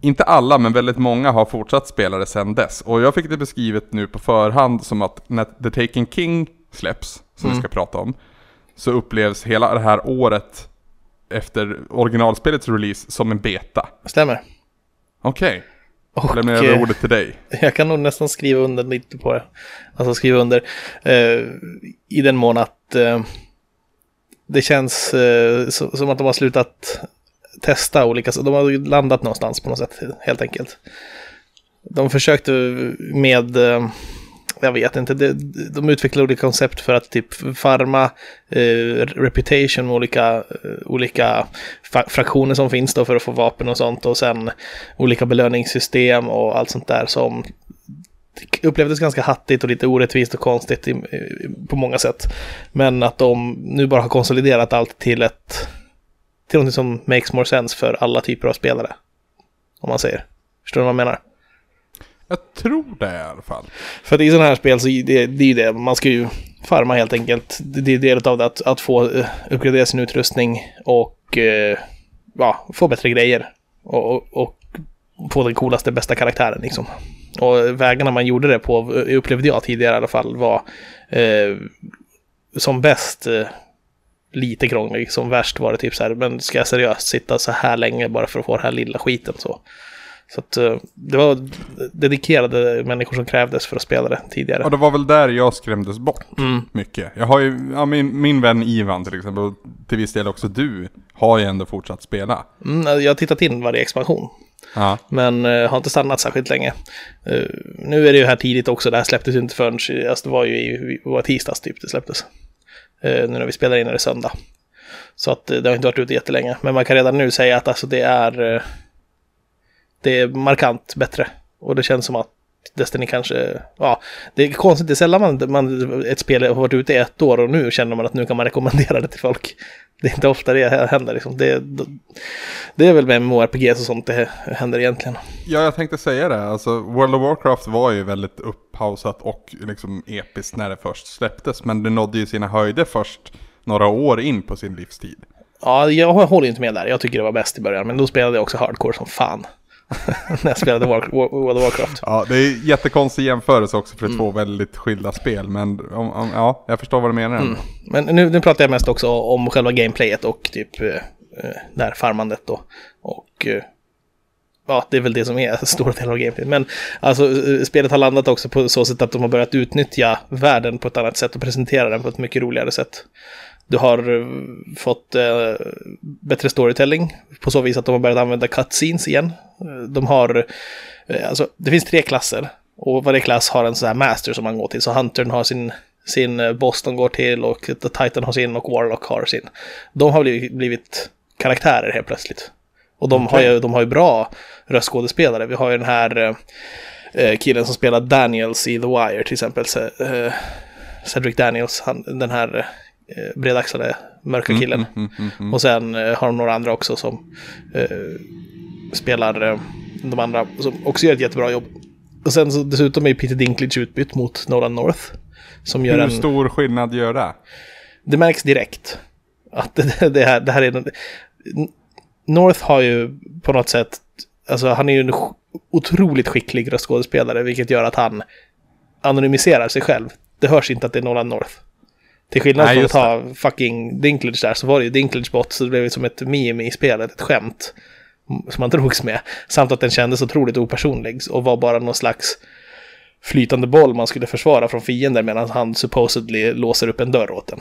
inte alla, men väldigt många har fortsatt spela det sedan dess. Och jag fick det beskrivet nu på förhand som att när The Taken King släpps, som vi ska prata om, så upplevs hela det här året efter originalspelets release som en beta. Stämmer. Okej, Och lämnar jag över eh, ordet till dig. <laughs> jag kan nog nästan skriva under lite på det. Alltså skriva under eh, i den mån att eh, det känns eh, så, som att de har slutat testa olika, de har landat någonstans på något sätt helt enkelt. De försökte med, eh, jag vet inte, de, de utvecklade olika koncept för att typ farma eh, reputation med olika, eh, olika fa- fraktioner som finns då för att få vapen och sånt och sen olika belöningssystem och allt sånt där som upplevdes ganska hattigt och lite orättvist och konstigt i, i, på många sätt. Men att de nu bara har konsoliderat allt till ett till något som makes more sense för alla typer av spelare. Om man säger. Förstår du vad jag menar? Jag tror det i alla fall. För att i sådana här spel så är det, det är ju det, man ska ju farma helt enkelt. Det är del av det att, att få eh, uppgradera sin utrustning och eh, ja, få bättre grejer. Och, och, och få den coolaste, bästa karaktären liksom. Och vägarna man gjorde det på, upplevde jag tidigare i alla fall, var eh, som bäst eh, lite krånglig. Som värst var det typ så här, men ska jag seriöst sitta så här länge bara för att få den här lilla skiten så. Så att eh, det var dedikerade människor som krävdes för att spela det tidigare. Och det var väl där jag skrämdes bort Mm. mycket. Jag har ju, ja, min, min vän Ivan till exempel, och till viss del också du, har ju ändå fortsatt spela. Mm, jag har tittat in varje expansion, Ja. men eh, har inte stannat särskilt länge. Eh, nu är det ju här tidigt också, det här släpptes ju inte förrän, alltså det var ju i var tisdags typ det släpptes. Eh, nu när vi spelar in är det söndag. Så att det har inte varit ute jättelänge, men man kan redan nu säga att alltså det är, det är markant bättre. Och det känns som att Destiny kanske, ja, det är konstigt, det är sällan man, man, ett spel har varit ute i ett år och nu känner man att nu kan man rekommendera det till folk. <laughs> Det är inte ofta det händer liksom. Det, det är väl med MMORPG och sånt det händer egentligen. ja, jag tänkte säga det. Alltså, World of Warcraft var ju väldigt upphausat och liksom episkt när det först släpptes. Men det nådde ju sina höjder först några år in på sin livstid. Ja, jag håller inte med där. Jag tycker det var bäst i början, men då spelade jag också hardcore som fan. <laughs> När jag spelade World of Warcraft. Ja, det är jättekonstig jämförelse också för är två väldigt skilda spel. Men om, om, ja, jag förstår vad du menar. ändå. Men nu, nu pratar jag mest också om själva gameplayet och typ eh, eh, här farmandet då. Och eh, ja, det är väl det som är <laughs> stora delar av gameplay. Men alltså, eh, spelet har landat också på så sätt att de har börjat utnyttja världen på ett annat sätt och presentera den på ett mycket roligare sätt. Du har eh, fått eh, bättre storytelling på så vis att de har börjat använda cutscenes igen. Eh, De har, eh, alltså det finns tre klasser och varje klass har en sån här master som man går till. Så Huntern har sin, sin eh, boss de går till och The Titan har sin och Warlock har sin. De har blivit, blivit karaktärer helt plötsligt. Och de, har ju, de har ju bra röstskådespelare. Vi har ju den här eh, killen som spelar Daniels i The Wire till exempel. Ce- Cedric Daniels, han, den här eh, bredaxlade mörka killen. Mm, mm, mm. Och sen eh, har de några andra också som eh, spelar eh, de andra, som också gör ett jättebra jobb. Och sen så dessutom är Peter Dinklage utbytt mot Nolan North. Som gör Hur en... stor skillnad gör det? Det märks direkt. Att <laughs> det, det, här, det här är... North har ju på något sätt... Alltså han är ju en otroligt skicklig röstskådespelare, vilket gör att han anonymiserar sig själv. Det hörs inte att det är Nolan North. Till skillnad Nej, från att ha fucking Dinklage där, så var det ju Dinklage bot, så det blev ju som ett meme i spelet, ett skämt. Som man drogs med. Samt att den kändes otroligt opersonlig och var bara någon slags flytande boll man skulle försvara från fiender medan han supposedly låser upp en dörr åt den.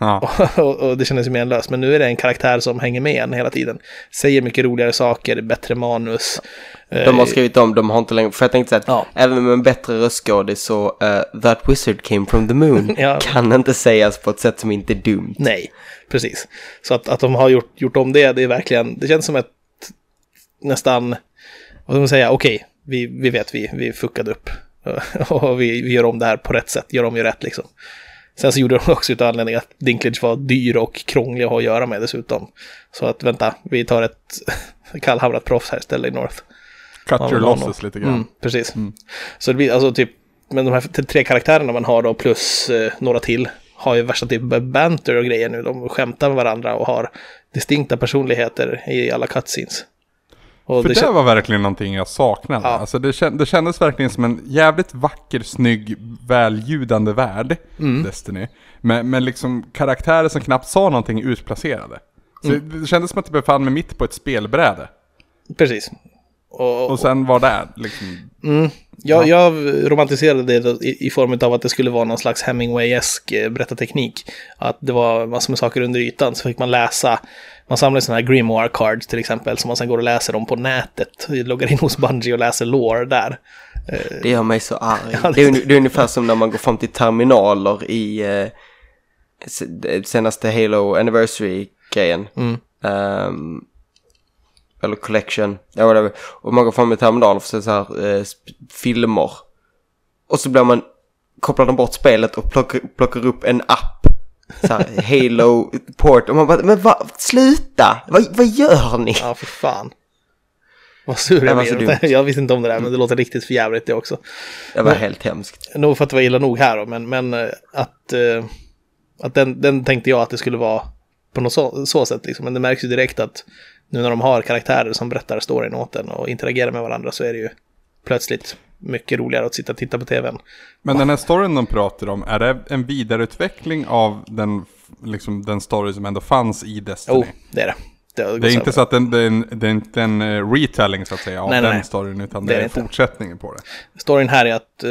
Ja. <laughs> och, och det kändes ju menlöst. Men nu är det en karaktär som hänger med en hela tiden. Säger mycket roligare saker, bättre manus. De har skrivit om, de har inte längre, för jag tänkte att Ja. även med en bättre röstskådis så uh, That Wizard came from the moon <laughs> Ja. kan inte sägas på ett sätt som inte är dumt. Nej, precis. Så att, att de har gjort, gjort om det, det är verkligen, det känns som ett nästan, vad ska man säga, okej, vi, vi vet vi, vi fuckade upp. <laughs> och vi, vi gör om det här på rätt sätt, gör om ju rätt liksom. Sen så gjorde de också utav anledning att Dinklage var dyr och krånglig att ha att göra med dessutom. Så att vänta, vi tar ett <laughs> kallhamrat proffs här istället i North. Cut your losses lite grann. Mm, precis. Så det blir alltså typ, men de här tre karaktärerna man har då plus eh, några till har ju värsta typ banter och grejer nu. De skämtar med varandra och har distinkta personligheter i alla cutscenes. Och För det, kän- var verkligen någonting jag saknade. Ja. Alltså det, kän, det kändes verkligen som en jävligt vacker, snygg, väljudande värld, Mm. Destiny. Men, men liksom karaktärer som knappt sa någonting utplacerade. Så Mm. det kändes som att jag befann mig mitt på ett spelbräde. Precis. Och, Och sen var det liksom... mm, jag, jag romantiserade det i, i form av att det skulle vara någon slags Hemingway-esk eh, berättarteknik. Att det var massor med saker under ytan, så fick man läsa man samlar sådana här grimoire cards till exempel, som man sen går och läser om på nätet. Loggar in hos Bungie och läser lore där. Det gör mig så arg. <laughs> Ja, det, är, det är ungefär som när man går fram till terminaler i eh, se- senaste Halo Anniversary-grejen. Mm. Ehm, eller collection, ja whatever. Och man går fram med terminaler och så, så här eh, filmer. Och så blir man, kopplar de bort spelet och plockar, plockar upp en app. Så här, <laughs> Halo port. Och man bara, men va, sluta! Vad, vad gör ni? Ja, för fan. Vad sur jag blir. <laughs> Jag visste inte om det där, men det låter riktigt för jävligt det också. Det var Men- helt hemskt. Nog för att det var illa nog här då, men, men eh, att, eh, att den, den tänkte jag att det skulle vara på något så, så sätt liksom. Men det märks ju direkt att nu när de har karaktärer som berättar storyn åt en och interagerar med varandra så är det ju plötsligt mycket roligare att sitta och titta på tvn. Men den här storyn de pratar om, är det en vidareutveckling av den, liksom, den story som ändå fanns i Destiny? Jo, det är det. Det, Det är inte så att den, den, det är inte en eh, retelling så att säga av Nej, den nej. storyn, utan Det det är är fortsättningen på det. Storyn här är att eh,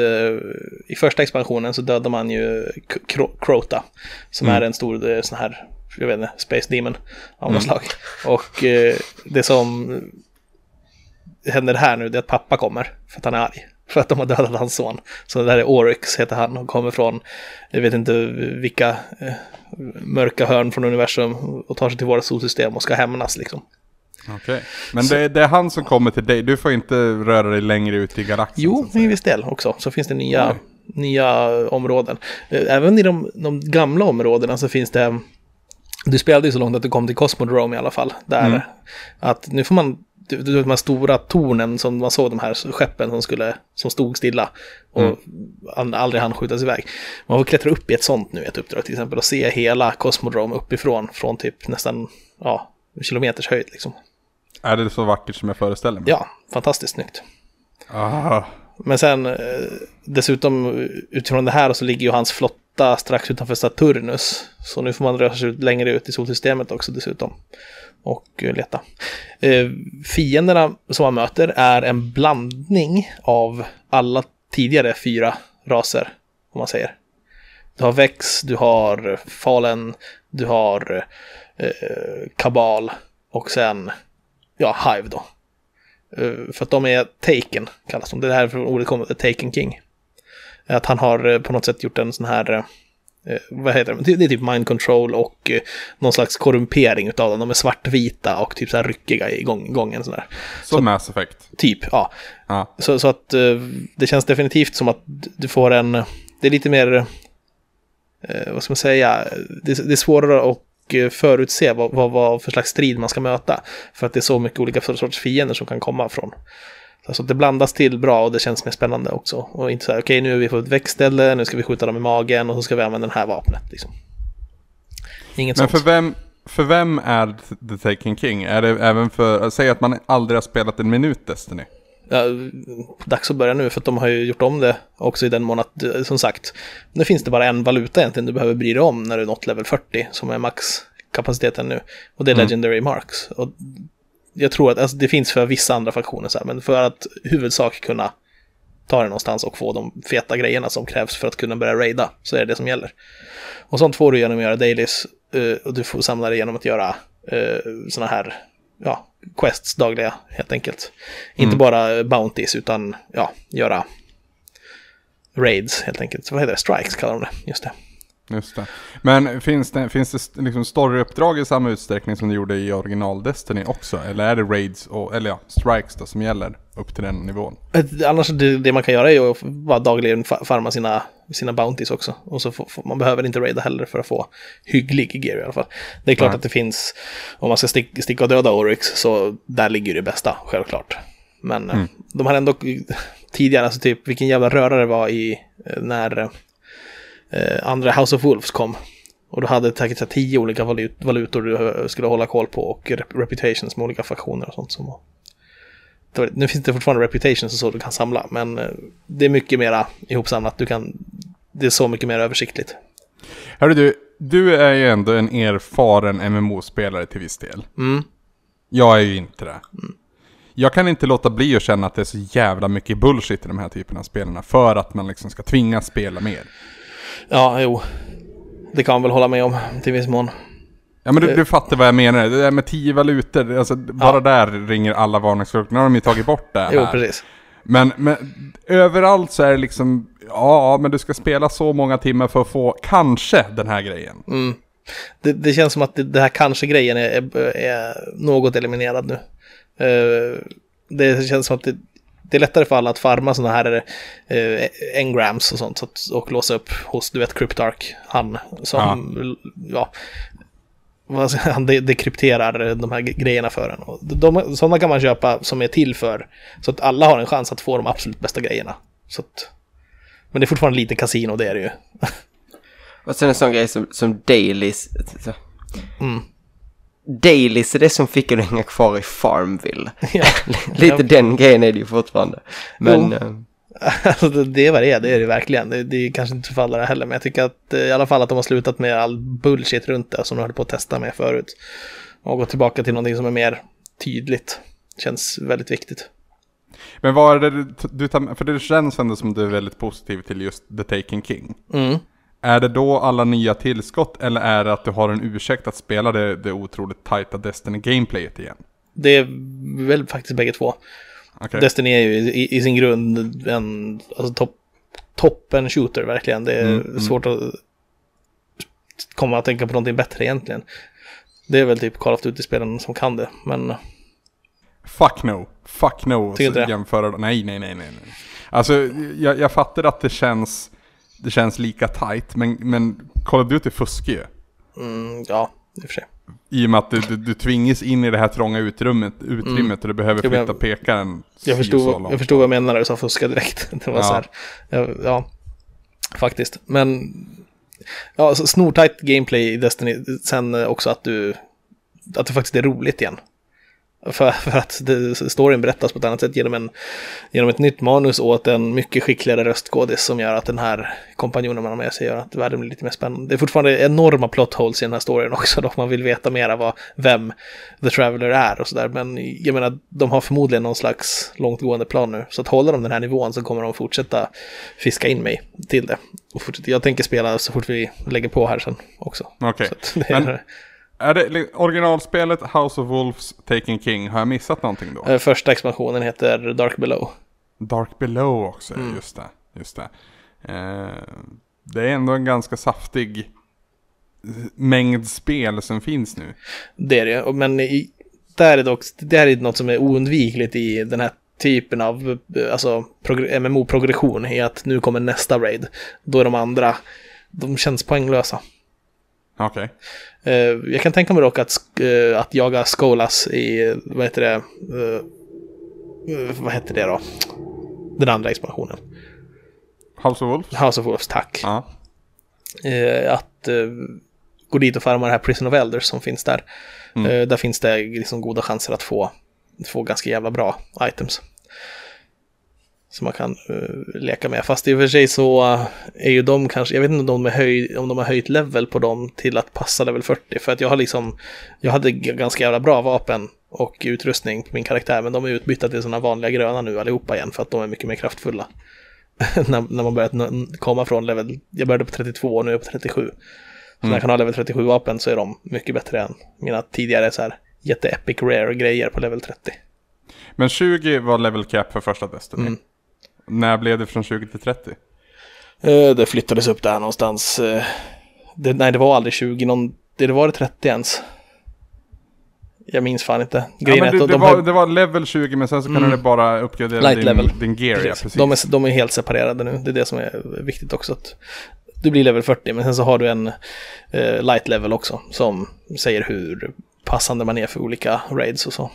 i första expansionen så dödar man ju K- Kro- Crota. Som Mm. är en stor eh, sån här, jag vet inte, Space Demon av något slag. Och eh, det som händer här nu det är att pappa kommer för att han är arg. För att de har dödat hans son. Så det där är Oryx heter han och kommer från, jag vet inte vilka eh, mörka hörn från universum och tar sig till våra solsystem och ska hämnas liksom. Okej. Men det, är- det är han som kommer till dig, du får inte röra dig längre ut i galaxen. så Jo, i viss del också. Så finns det nya, Oj. nya områden. Eh, Även i de, de gamla områdena så finns det... Du spelade ju så långt att du kom till Cosmodrome i alla fall. Där Mm. att nu får man... Du, du de här stora tornen som man såg de här skeppen som, skulle, som stod stilla och Mm. aldrig hann skjutas iväg. Man får klättra upp i ett sånt nu, ett uppdrag till exempel, och se hela Cosmodrome uppifrån, från typ nästan, ja, kilometers höjd liksom. Är det så vackert som jag föreställer mig? Ja, fantastiskt snyggt. Ah, men sen eh, dessutom utifrån det här så ligger ju hans flotta strax utanför Saturnus. Så nu får man röra sig ut längre ut i solsystemet också dessutom. Och eh, leta. Eh, fienderna som man möter är en blandning av alla tidigare fyra raser, om man säger. Du har Vex, du har Falen, du har eh, Kabal och sen, ja, Hive då. Eh, för att de är Taken, kallas de. Det här för ordet kommer, Taken King. Att han har eh, på något sätt gjort en sån här, eh, vad heter det, det är typ mind control och någon slags korrumpering utav dem. De är svartvita och typ så här ryckiga i gång, gången sådär. Som så, Mass Effect? Typ, ja. ja. Så, så att det känns definitivt som att du får en, det är lite mer, vad ska man säga, det, det är svårare att Eh, förutse vad, vad, vad för slags strid man ska möta. För att det är så mycket olika sorters fiender som kan komma från. Alltså det blandas till bra och det känns mer spännande också. Och inte så här, okej okay, nu är vi på ett växtställe, nu ska vi skjuta dem i magen och så ska vi använda det här vapnet. Liksom. Inget Men sånt. för vem, för vem är The Taken King? Är det även för, säg att man aldrig har spelat en minut Destiny? Ja, dags att börja nu för att de har ju gjort om det också i den mån att, eh, som sagt, nu finns det bara en valuta egentligen du behöver bry dig om när du nått level 40 som är maxkapaciteten nu. Och det är mm. Legendary Marks. Och jag tror att alltså, det finns för vissa andra faktioner så här, men för att huvudsak kunna ta det någonstans och få de feta grejerna som krävs för att kunna börja raida så är det det som gäller. Och sånt får du genom att göra dailies uh, och du får samla det genom att göra uh, sådana här ja, quests dagliga helt enkelt. Mm. Inte bara bounties utan ja, göra raids helt enkelt. Vad heter det? Strikes kallar de det. Just det. Just det. Men finns det, finns det liksom storyuppdrag i samma utsträckning som det gjorde i original Destiny också? Eller är det raids, och, eller ja, strikes då som gäller upp till den nivån? Annars det, det man kan göra är att bara dagligen farma sina, sina bounties också. Och så får, får, man behöver inte raida heller för att få hygglig gear i alla fall. Det är klart Nej. att det finns, om man ska stick, sticka och döda Oryx, så där ligger det bästa, självklart. Men mm. de har ändå tidigare, alltså typ vilken jävla rörare det var i eh, när eh, andra House of Wolves kom. Och du hade säkert tio olika valut valutor du skulle hålla koll på och rep reputations med olika faktioner och sånt som var. Nu finns det fortfarande reputations och så du kan samla, men eh, det är mycket mera ihopsamlat. Du kan, det är så mycket mer översiktligt. Hörru du, du är ju ändå en erfaren MMO-spelare till viss del. Mm. Jag är ju inte det. Mm. Jag kan inte låta bli att känna att det är så jävla mycket bullshit i de här typerna av spelarna för att man liksom ska tvingas spela mer. Ja, jo. Det kan man väl hålla med om till viss mån. Ja men du, du fattar vad jag menar. Det där med tio valutor, alltså bara ja. där ringer alla varningsklockor. Nu har de ju tagit bort det här. Jo, precis. Men, men överallt så är det liksom, ja men du ska spela så många timmar för att få kanske den här grejen. Mm. Det, det, känns som att det, det här kanske-grejen är, är, är, något eliminerad nu. Uh, det känns som att det, det är lättare för alla att farma sådana här eh, engrams och sånt och låsa upp hos, du vet, Cryptark, han som, ja, ja han <laughs> dekrypterar de här grejerna för en. Och de, sådana kan man köpa som är till för, så att alla har en chans att få de absolut bästa grejerna. Så att, men det är fortfarande lite kasino, det är det ju. <laughs> och sen en sån grej som, som dailies. Mm. Dailies är det som fick en att hänga kvar i Farmville. <laughs> Ja. <laughs> Lite ja. den grejen är det ju fortfarande. Men... Jo. <laughs> Alltså det är vad det är, det är det verkligen. Det, det är kanske inte för alla heller, men jag tycker att eh, i alla fall att de har slutat med all bullshit runt det som de höll på att testa med förut. Och gått tillbaka till någonting som är mer tydligt. Känns väldigt viktigt. Men vad är det du tar, för det känns ändå som du är väldigt positiv till just The Taken King. Mm. Är det då alla nya tillskott eller är det att du har en ursäkt att spela det, det otroligt tajta Destiny-gameplayet igen? Det är väl faktiskt bägge två. Okay. Destiny är ju i, i sin grund en alltså top, toppen shooter verkligen. Det är mm, mm. svårt mm. att komma att tänka på någonting bättre egentligen. Det är väl typ Call of Duty-spelen som kan det, men... Fuck no. Fuck no. Tycker jämföra... Nej, nej, nej, nej. Alltså, jag, jag fattar att det känns det känns lika tight. Men, men Call of Duty fuskar ju. Mm, ja, i och för sig. I och med att du, du, du tvingas in i det här trånga utrymmet, utrymmet mm. och du behöver flytta jag, pekaren. Jag förstod, jag förstod vad jag menade när du sa fuska direkt. <laughs> Det var ja. så här, ja, faktiskt. Men, ja, snortajt gameplay i Destiny. Sen också att du, att det faktiskt är roligt igen. För, för att det, storyn berättas på ett annat sätt genom, en, genom ett nytt manus åt en mycket skickligare röstskådis som gör att den här kompanjonen man har med sig gör att världen blir lite mer spännande. Det är fortfarande enorma plot holes i den här storyn också, då man vill veta mera vad, vem The Traveller är och sådär. Men jag menar, de har förmodligen någon slags långtgående plan nu. Så att håller de den här nivån så kommer de fortsätta fiska in mig till det. Och fortsätta, jag tänker spela så fort vi lägger på här sen också. Okej. Men- Är det originalspelet House of Wolves Taken King? Har jag missat någonting då? eh, Första expansionen heter Dark Below. Dark Below också, Mm. just det. Just det. Eh, det är ändå en ganska saftig mängd spel som finns nu. Det är det, men i, där är dock, det här är något som är oundvikligt i den här typen av eh, alltså, progr- MMO-progression, i att nu kommer nästa raid. Då är de andra, de känns poänglösa. Okej. Eh, jag kan tänka mig dock att, eh, att jaga Skolas i, vad heter det, eh, vad heter det då? Den andra expansionen. House of Wolves? House of Wolves, tack. Eh, att gå dit och farma det här Prison of Elders som finns där. Mm. Där finns det liksom goda chanser att få, få ganska jävla bra items. Som man kan eh, leka med. Fast i och för sig så eh, är ju de kanske, jag vet inte om de, är höj, om de har höjt level på dem till att passa level 40. För att jag har liksom, jag hade ganska jävla bra vapen och utrustning på min karaktär. Men de är utbytta till sådana vanliga gröna nu allihopa igen för att de är mycket mer kraftfulla. <laughs> när, när man börjat komma från level, jag började på 32 och nu är jag på 37. Så när jag kan ha level 37 vapen så är de mycket bättre än mina tidigare så här jätte-epic rare grejer på level 30. Men 20 var level cap för första Destiny. Mm. När blev det från 20 till 30? Eh, det flyttades upp där någonstans. eh, det, nej, det var aldrig 20, någon, det, var det 30 ens. Jag minns fan inte. Ja, det, det, de, var, har- det var level 20 men sen så kunde Mm. det bara uppgradera Light din, level. din gear. Ja, precis. precis. de, är, de är helt separerade nu. Det är det som är viktigt också. Att du blir level 40, men sen så har du en eh, light level också som säger hur passande man är för olika raids och så.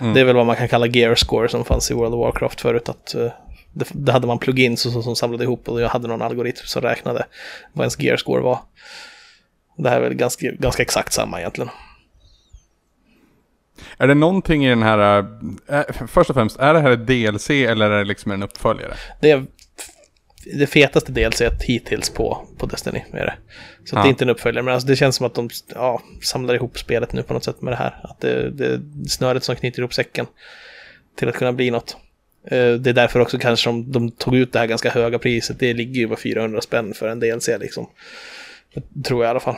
Mm. Det är väl vad man kan kalla gear score som fanns i World of Warcraft förut. Att, eh, det, det hade man plugins så, som samlade ihop och jag hade någon algoritm som räknade vad ens gear score var. Det här är väl ganska, ganska exakt samma egentligen. Är det någonting i den här, äh, först och främst, är det här ett DLC eller är det liksom en uppföljare? Det är det fetaste DLC hittills på, på Destiny. Är det. Så Ja. det är inte en uppföljare, men alltså det känns som att de ja, samlar ihop spelet nu på något sätt med det här. Att det, det är snöret som knyter ihop säcken till att kunna bli något. Eh, Det är därför också kanske de, de tog ut det här ganska höga priset. Det ligger ju på 400 spänn för en DLC liksom. Det tror jag i alla fall.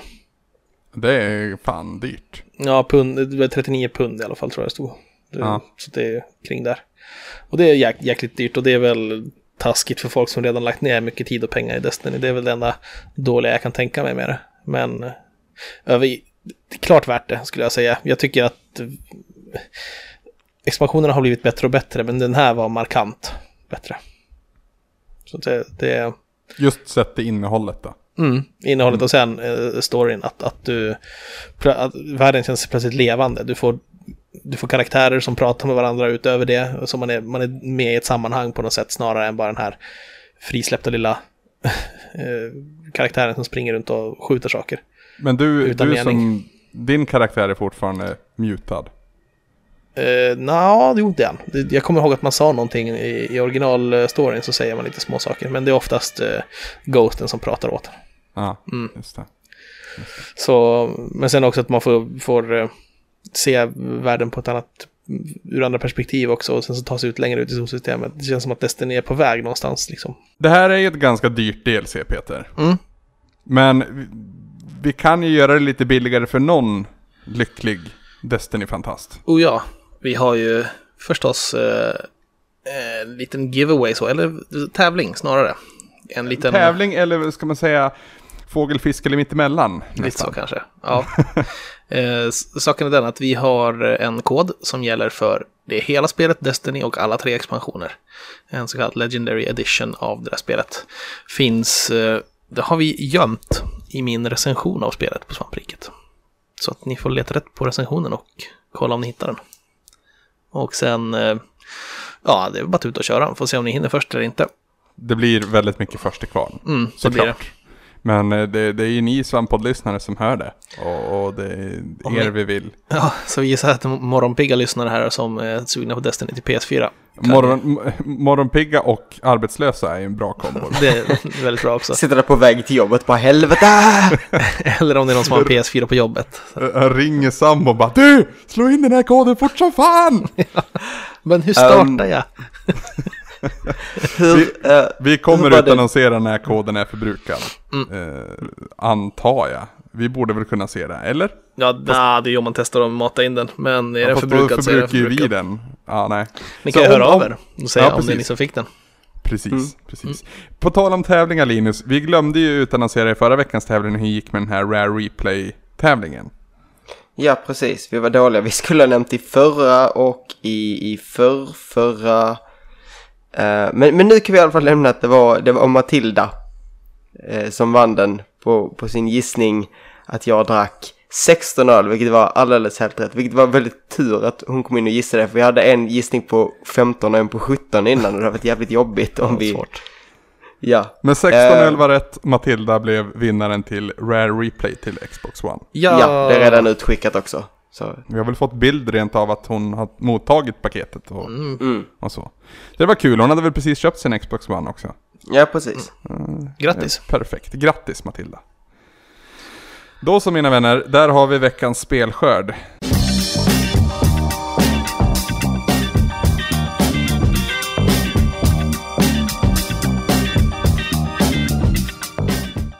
Det är fan dyrt. Ja, pund, det var 39 pund i alla fall tror jag det stod. Ja. Så det är kring där. Och det är jäk, jäkligt dyrt och det är väl taskigt för folk som redan lagt ner mycket tid och pengar i Destiny. Det är väl det enda dåliga jag kan tänka mig med det. Men eh, över, det är klart värt det skulle jag säga. Jag tycker att eh, expansionerna har blivit bättre och bättre, men den här var markant bättre. Så det, det Just sett till innehållet då. Mm, innehållet och sen eh, storyn, att, att du... Att världen känns plötsligt levande. Du får, du får karaktärer som pratar med varandra utöver det. Så man är, man är med i ett sammanhang på något sätt snarare än bara den här frisläppta lilla <laughs> eh, karaktären som springer runt och skjuter saker. Men du, Utan du mening. som, din karaktär är fortfarande mutad. Eh, Nja, jo det är han. Det- Jag kommer ihåg att man sa någonting i, i originalstoryn så säger man lite små saker. Men det är oftast eh, Ghosten som pratar åt en. Ja, Mm. just det. Så, men sen också att man får, får eh, se världen på ett annat, ur andra perspektiv också och sen så ta sig ut längre ut i solsystemet. Det känns som att Destiny är på väg någonstans liksom. Det här är ju ett ganska dyrt DLC Peter. Mm. Men vi, vi kan ju göra det lite billigare för någon lycklig Destiny-fantast. Och ja, vi har ju förstås eh, en liten giveaway så, eller tävling snarare. En liten... Tävling eller ska man säga fågelfisk eller mittemellan? Lite så kanske. Ja. <laughs> eh, saken är den att vi har en kod som gäller för det hela spelet Destiny och alla tre expansioner. En så kallad Legendary Edition av det där spelet. Finns, eh, det har vi gömt i min recension av spelet på Svampriket. Så att ni får leta rätt på recensionen och kolla om ni hittar den. Och sen, eh, ja, det är bara att ut och köra. Får se om ni hinner först eller inte. Det blir väldigt mycket först till kvarn. Mm. Såklart. Men eh, det, det är ju ni svamppoddlyssnare som hör det. Och, och det är Om er vi vill. Ja, så vi gissar att morgonpigga lyssnare här som är sugna på Destiny till PS4. Morgon, morgonpigga och arbetslösa är ju en bra kombo. <laughs> Det är väldigt bra också. Sitter där på väg till jobbet, bara helvete! <laughs> Eller om det är någon som har en PS4 på jobbet. Jag ringer Sam och bara Du! Slå in den här koden fort som fan! <laughs> Men hur startar Um, jag? Hur, eh, Vi kommer utannonsera när koden är förbrukad. Eh, antar jag. Vi borde väl kunna se det, eller? Ja, nah, det är ju om man testar att mata in den. Men är den Fast då förbrukad så är den förbrukar ju vi förbrukad. den. Ja, nej. Ni Så kan ju höra om- av er och säga Ja, om det är ni precis. som fick den. Precis, Mm. precis. På tal om tävlingar Linus, vi glömde ju utannonsera i förra veckans tävling hur det gick med den här Rare Replay-tävlingen. ja, precis. Vi var dåliga. Vi skulle ha nämnt i förra och i, i förr, förra. Eh, men, men nu kan vi i alla fall lämna att det var, det var Matilda eh, som vann den på, på sin gissning att jag drack 16 öl, vilket var alldeles helt rätt. Vilket var väldigt tur att hon kom in och gissade det, för vi hade en gissning på 15 och en på 17 innan och det hade varit jävligt jobbigt om vi... Svårt. Ja. Men 16 Eh. öl var rätt, Matilda blev vinnaren till Rare Replay till Xbox One. Ja, ja, det är redan utskickat också. Så, Vi har väl fått bild rent av att hon har mottagit paketet och, mm. och så. Det var kul, hon hade väl precis köpt sin Xbox One också. Ja, precis. Grattis. Eh, Perfekt, grattis Matilda. Då så mina vänner, där har vi veckans spelskörd.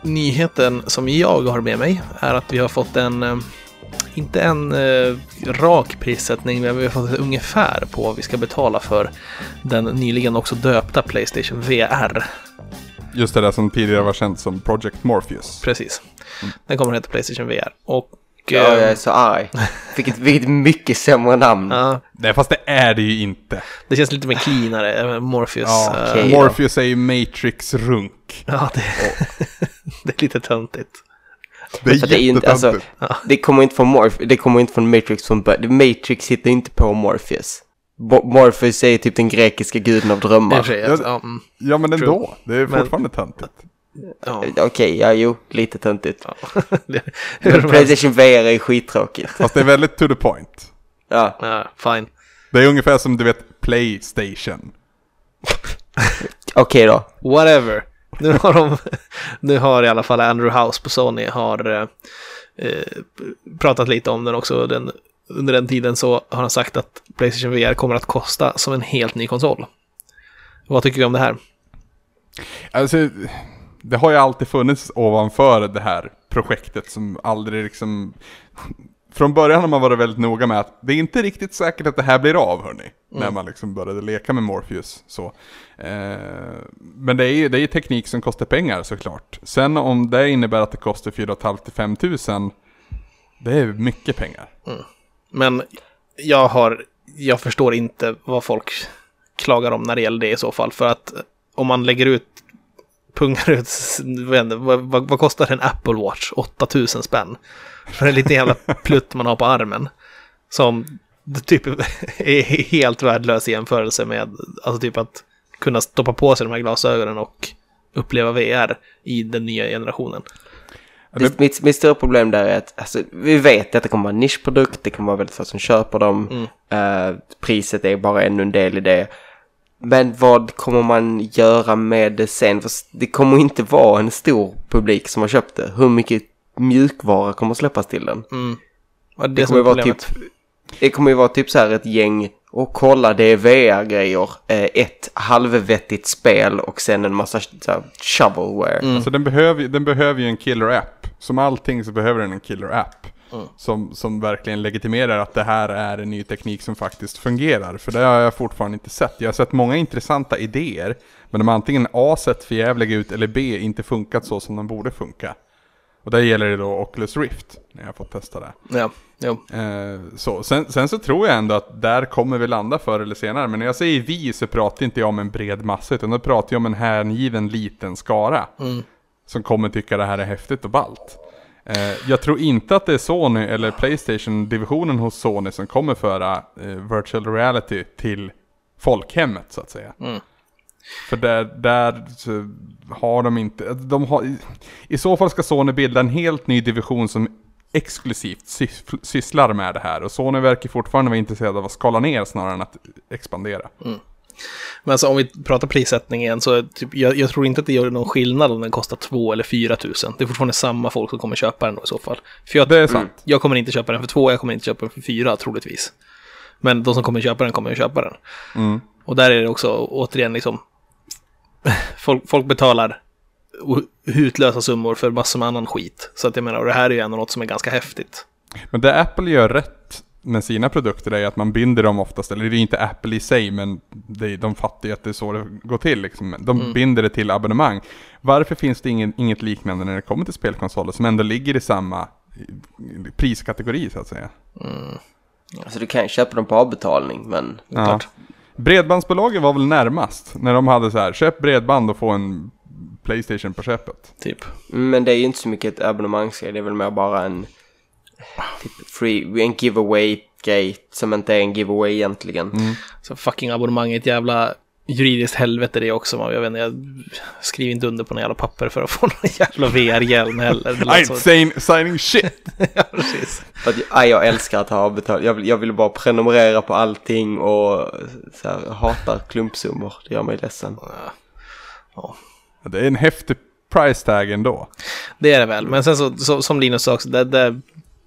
Nyheten som jag har med mig är att vi har fått en, eh, inte en eh, rak prissättning, men vi har fått ett ungefär på vad vi ska betala för den nyligen också döpta Playstation VR. Just det där som tidigare var känt som Project Morpheus. Precis. Den kommer att heta Playstation VR. Och... Ja, jag eh, är så arg. Vilket, vilket mycket sämre namn. ja, Nej fast det är det ju inte. det känns lite mer cleanare, Morpheus. Ja, eh, då. Morpheus är ju Matrix-runk. Ja, det, <laughs> det är lite töntigt. Det är det är inte, alltså, jättetöntigt. det kommer inte från Morph, det kommer inte från Matrix från början. Matrix hittar inte på Morpheus. Morpheus är typ den grekiska guden av drömmar. Ja, alltså, ja, mm, Ja men ändå, det är Men- fortfarande töntigt. ja. Okej, ja jo, lite töntigt. Helst. <laughs> Playstation VR är skittråkigt. Fast det är väldigt to the point. Ja, Ja, fine. Det är ungefär som du vet Playstation. <laughs> okej då. Whatever. Nu har de, nu har i alla fall Andrew House på Sony har eh, eh, pratat lite om den också. Den, under den tiden så har han sagt att Playstation VR kommer att kosta som en helt ny konsol. Vad tycker vi om det här? Alltså, det har ju alltid funnits ovanför det här projektet som aldrig liksom... Från början har man varit väldigt noga med att det är inte riktigt säkert att det här blir av hörni. När man liksom började leka med Morpheus. Så. Eh, men det är ju det är teknik som kostar pengar såklart. Sen om det innebär att det kostar 4 500 tusen det är mycket pengar. Men jag har, jag förstår inte vad folk klagar om när det gäller det i så fall. För att om man lägger ut, pungar ut, vad, vad, vad kostar en Apple Watch? 8000 spänn. För en liten jävla plutt man har på armen. Som typ <laughs> är helt värdelös i jämförelse med, alltså typ att kunna stoppa på sig de här glasögonen och uppleva VR i den nya generationen. Ja, Mitt, mitt, stora problem där är att alltså, vi vet att det kommer vara en nischprodukt, det kommer vara väldigt få som köper dem. Eh, priset är bara ännu en del i det. Men vad kommer man göra med det sen? För det kommer inte vara en stor publik som har köpt det. Hur mycket mjukvara kommer släppas till den? Och det, Det kommer, vara typ. Det kommer ju vara typ så här ett gäng och kolla det är VR-grejer, eh, ett halvvettigt spel och sen en massa så här, shovelware. Mm. Alltså den behöver, ju- den behöver ju en killer app. Som allting så behöver den en killer app. Som, som verkligen legitimerar att det här är en ny teknik som faktiskt fungerar. För det har jag fortfarande inte sett. Jag har sett många intressanta idéer. Men de har antingen A sett förjävliga ut eller B inte funkat så som de borde funka. Och där gäller det då Oculus Rift. När jag fått testa det. Ja, jo. Eh, så. Sen, sen så tror jag ändå att där kommer vi landa förr eller senare. Men när jag säger vi så pratar inte jag om en bred massa. Utan då pratar jag om en hängiven liten skara. Som kommer tycka det här är häftigt och ballt. Eh, jag tror inte att det är Sony eller Playstation-divisionen hos Sony som kommer föra eh, virtual reality till folkhemmet så att säga. För där, där har de inte, de har, i- så fall ska Sony bilda en helt ny division som exklusivt sys- sysslar med det här. Och Sony verkar fortfarande vara intresserad av att skala ner snarare än att expandera. Men alltså om vi pratar prissättning igen så typ, jag, jag tror inte att det gör någon skillnad om den kostar 2 eller 4 tusen. Det är fortfarande samma folk som kommer köpa den då i så fall. För jag, Det är sant. jag kommer inte köpa den för 2, jag kommer inte köpa den för 4 troligtvis. Men de som kommer köpa den kommer att köpa den. Mm. Och där är det också återigen liksom folk, folk betalar hutlösa summor för massor med annan skit. Så att jag menar, och det här är ju ändå något som är ganska häftigt. Men det Apple gör rätt med sina produkter är att man binder dem oftast, eller det är inte Apple i sig, men det, de fattar ju att det är så det går till. Liksom. De binder det till abonnemang. Varför finns det ingen, inget liknande när det kommer till spelkonsoler som ändå ligger i samma eh, priskategori så att säga? Alltså du kan ju köpa dem på avbetalning men Ja. Klart. Bredbandsbolagen var väl närmast när de hade så här, köp bredband och få en Playstation på köpet. Typ. Men det är ju inte så mycket ett abonnemangsgrej, det är väl mer bara en typ free, en giveaway-grej som inte är en giveaway egentligen. Så fucking abonnemang är ett jävla juridiskt helvete det också. Man- Jag vet inte, jag skriver inte under på några jävla papper för att få <laughs> någon jävla VR-hjälm heller. I ain't saying, signing shit! <laughs> ja, precis. För att, aj, jag älskar att ha avbetalt. Jag vill, jag vill bara prenumerera på allting och så här, jag hatar klumpsummor. Det gör mig ledsen. Det är en häftig price tag ändå. Det är det väl. Men sen så, så som Linus sa också, det, det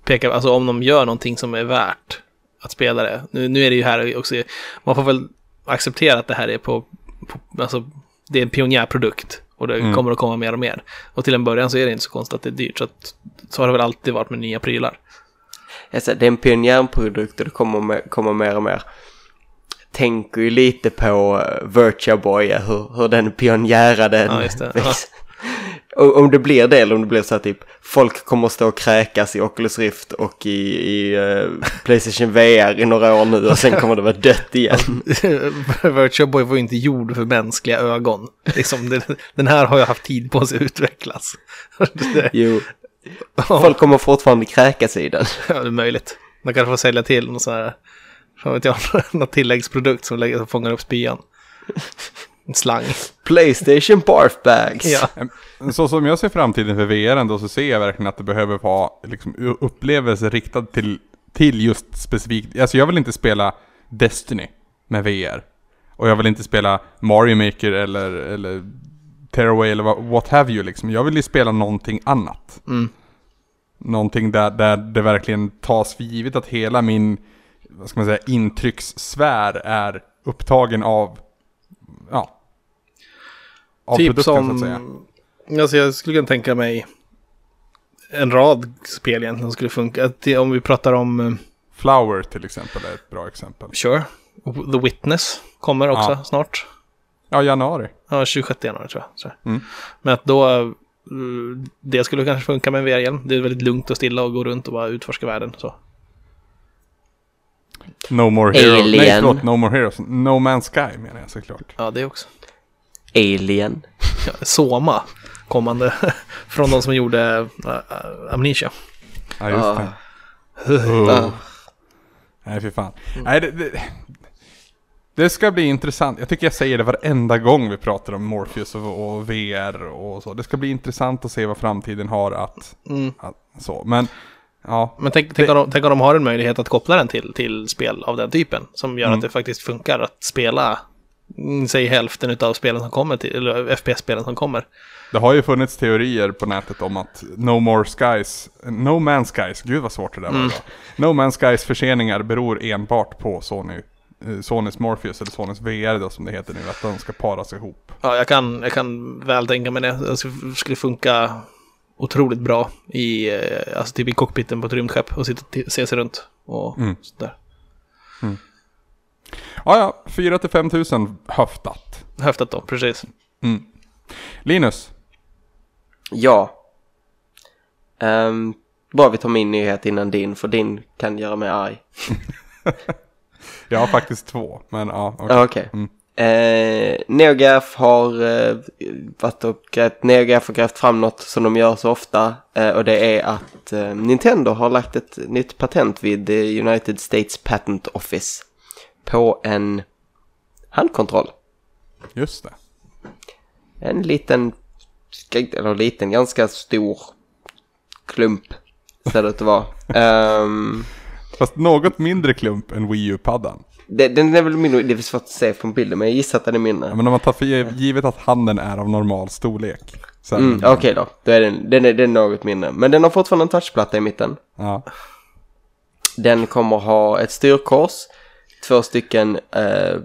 pekar, alltså om de gör någonting som är värt att spela det. Nu, nu är det ju här också, man får väl acceptera att det här är på, på alltså det är en pionjärprodukt. Och det kommer att komma mer och mer. Och till en början så är det inte så konstigt att det är dyrt. Så, att, så har det väl alltid varit med nya prylar. Alltså, det är en pionjärprodukt och det kommer, kommer mer och mer. Tänker ju lite på uh, Virtua Boy, hur, hur den pionjärade Ja, just det. väx- Och om det blir det eller om det blir så här typ folk kommer att stå och kräkas i Oculus Rift och i, i eh, Playstation VR i några år nu och sen kommer det vara dött igen. <laughs> Virtua Boy var ju inte gjord för mänskliga ögon. Liksom, den här har jag haft tid på sig att utvecklas. <laughs> Jo, folk kommer fortfarande kräkas i den. Ja, det är möjligt. Man kanske får sälja till någon sån här, vad vet jag, <laughs> någon tilläggsprodukt som fångar upp spyan. Slang. Playstation Barf Bags. Ja. Så som jag ser framtiden för VR ändå så ser jag verkligen att det behöver vara liksom, upplevelse riktad till, till just specifikt. Alltså jag vill inte spela Destiny med VR. Och jag vill inte spela Mario Maker eller, eller Tearaway eller what have you liksom. Jag vill ju spela någonting annat. Mm. Någonting där, där det verkligen tas för givet att hela min, vad ska man säga, intryckssfär är upptagen av, ja. Av typ som, så att säga. alltså jag skulle kunna tänka mig en rad spel egentligen som skulle funka. Om vi pratar om, eh, Flower till exempel är ett bra exempel. sure, The Witness kommer också Ja. snart. Ja, januari. Ja, 26 januari tror jag. tror jag. Mm. Men att då, eh, det skulle kanske funka med en VR-hjälm. Det är väldigt lugnt och stilla och gå runt och bara utforska världen. Så. No More Heroes. Nej, Alien. förlåt. No More Heroes. No Man's Sky menar jag såklart. Ja, det också. Alien. Ja, <laughs> Soma, kommande <laughs> från de som gjorde uh, Amnesia. Ja, just Ah. det. <laughs> Oh. Ah. Nej, fy fan. Nej, det, det, det ska bli intressant. Jag tycker jag säger det varenda gång vi pratar om Morpheus och, och VR och så. Det ska bli intressant att se vad framtiden har att... Mm. att så. Men, ja. Men tänk, tänk, om de, tänk om de har en möjlighet att koppla den till, till spel av den typen. Som gör att det faktiskt funkar att spela, mm, säg hälften av spelen som kommer till, eller FPS-spelen som kommer. Det har ju funnits teorier på nätet om att No More Skies, No Man's Skies, gud vad svårt det där var idag. No Man's Skies förseningar beror enbart på Sony, eh, Sonys Morpheus eller Sonys VR då som det heter nu, att de ska paras ihop. Ja, jag kan, jag kan väl tänka mig det. Det skulle funka otroligt bra i, eh, alltså typ i cockpiten på ett rymdskepp och sitta och se sig runt och Mm. sådär. Ja, ja, 4 till 5 tusen höftat. Häftigt då, precis. Mm. Linus, Ja. Um, bara vi tar min nyhet innan din, för din kan göra mig arg. <laughs> jag har faktiskt två, men ja, okej. Ja, Okej. Mm. Eh, NeoGaf har eh, varit och grävt, NeoGaf har grävt fram något som de gör så ofta. Eh, och det är att eh, Nintendo har lagt ett nytt patent vid United States Patent Office. På en handkontroll. Just det. en liten, eller liten, ganska stor klump. Ser det ut att vara. Ehm, Fast något mindre klump än Wii U-paddan. Det, den är väl mindre, det är svårt att se från bilden men jag gissar att den är mindre. Ja, men om man tar för givet att handen är av normal storlek. Mm, den- Okej då, då är den, den, är, den är något mindre. Men den har fortfarande en touchplatta i mitten. Ja. Den kommer ha ett styrkors, två stycken eh,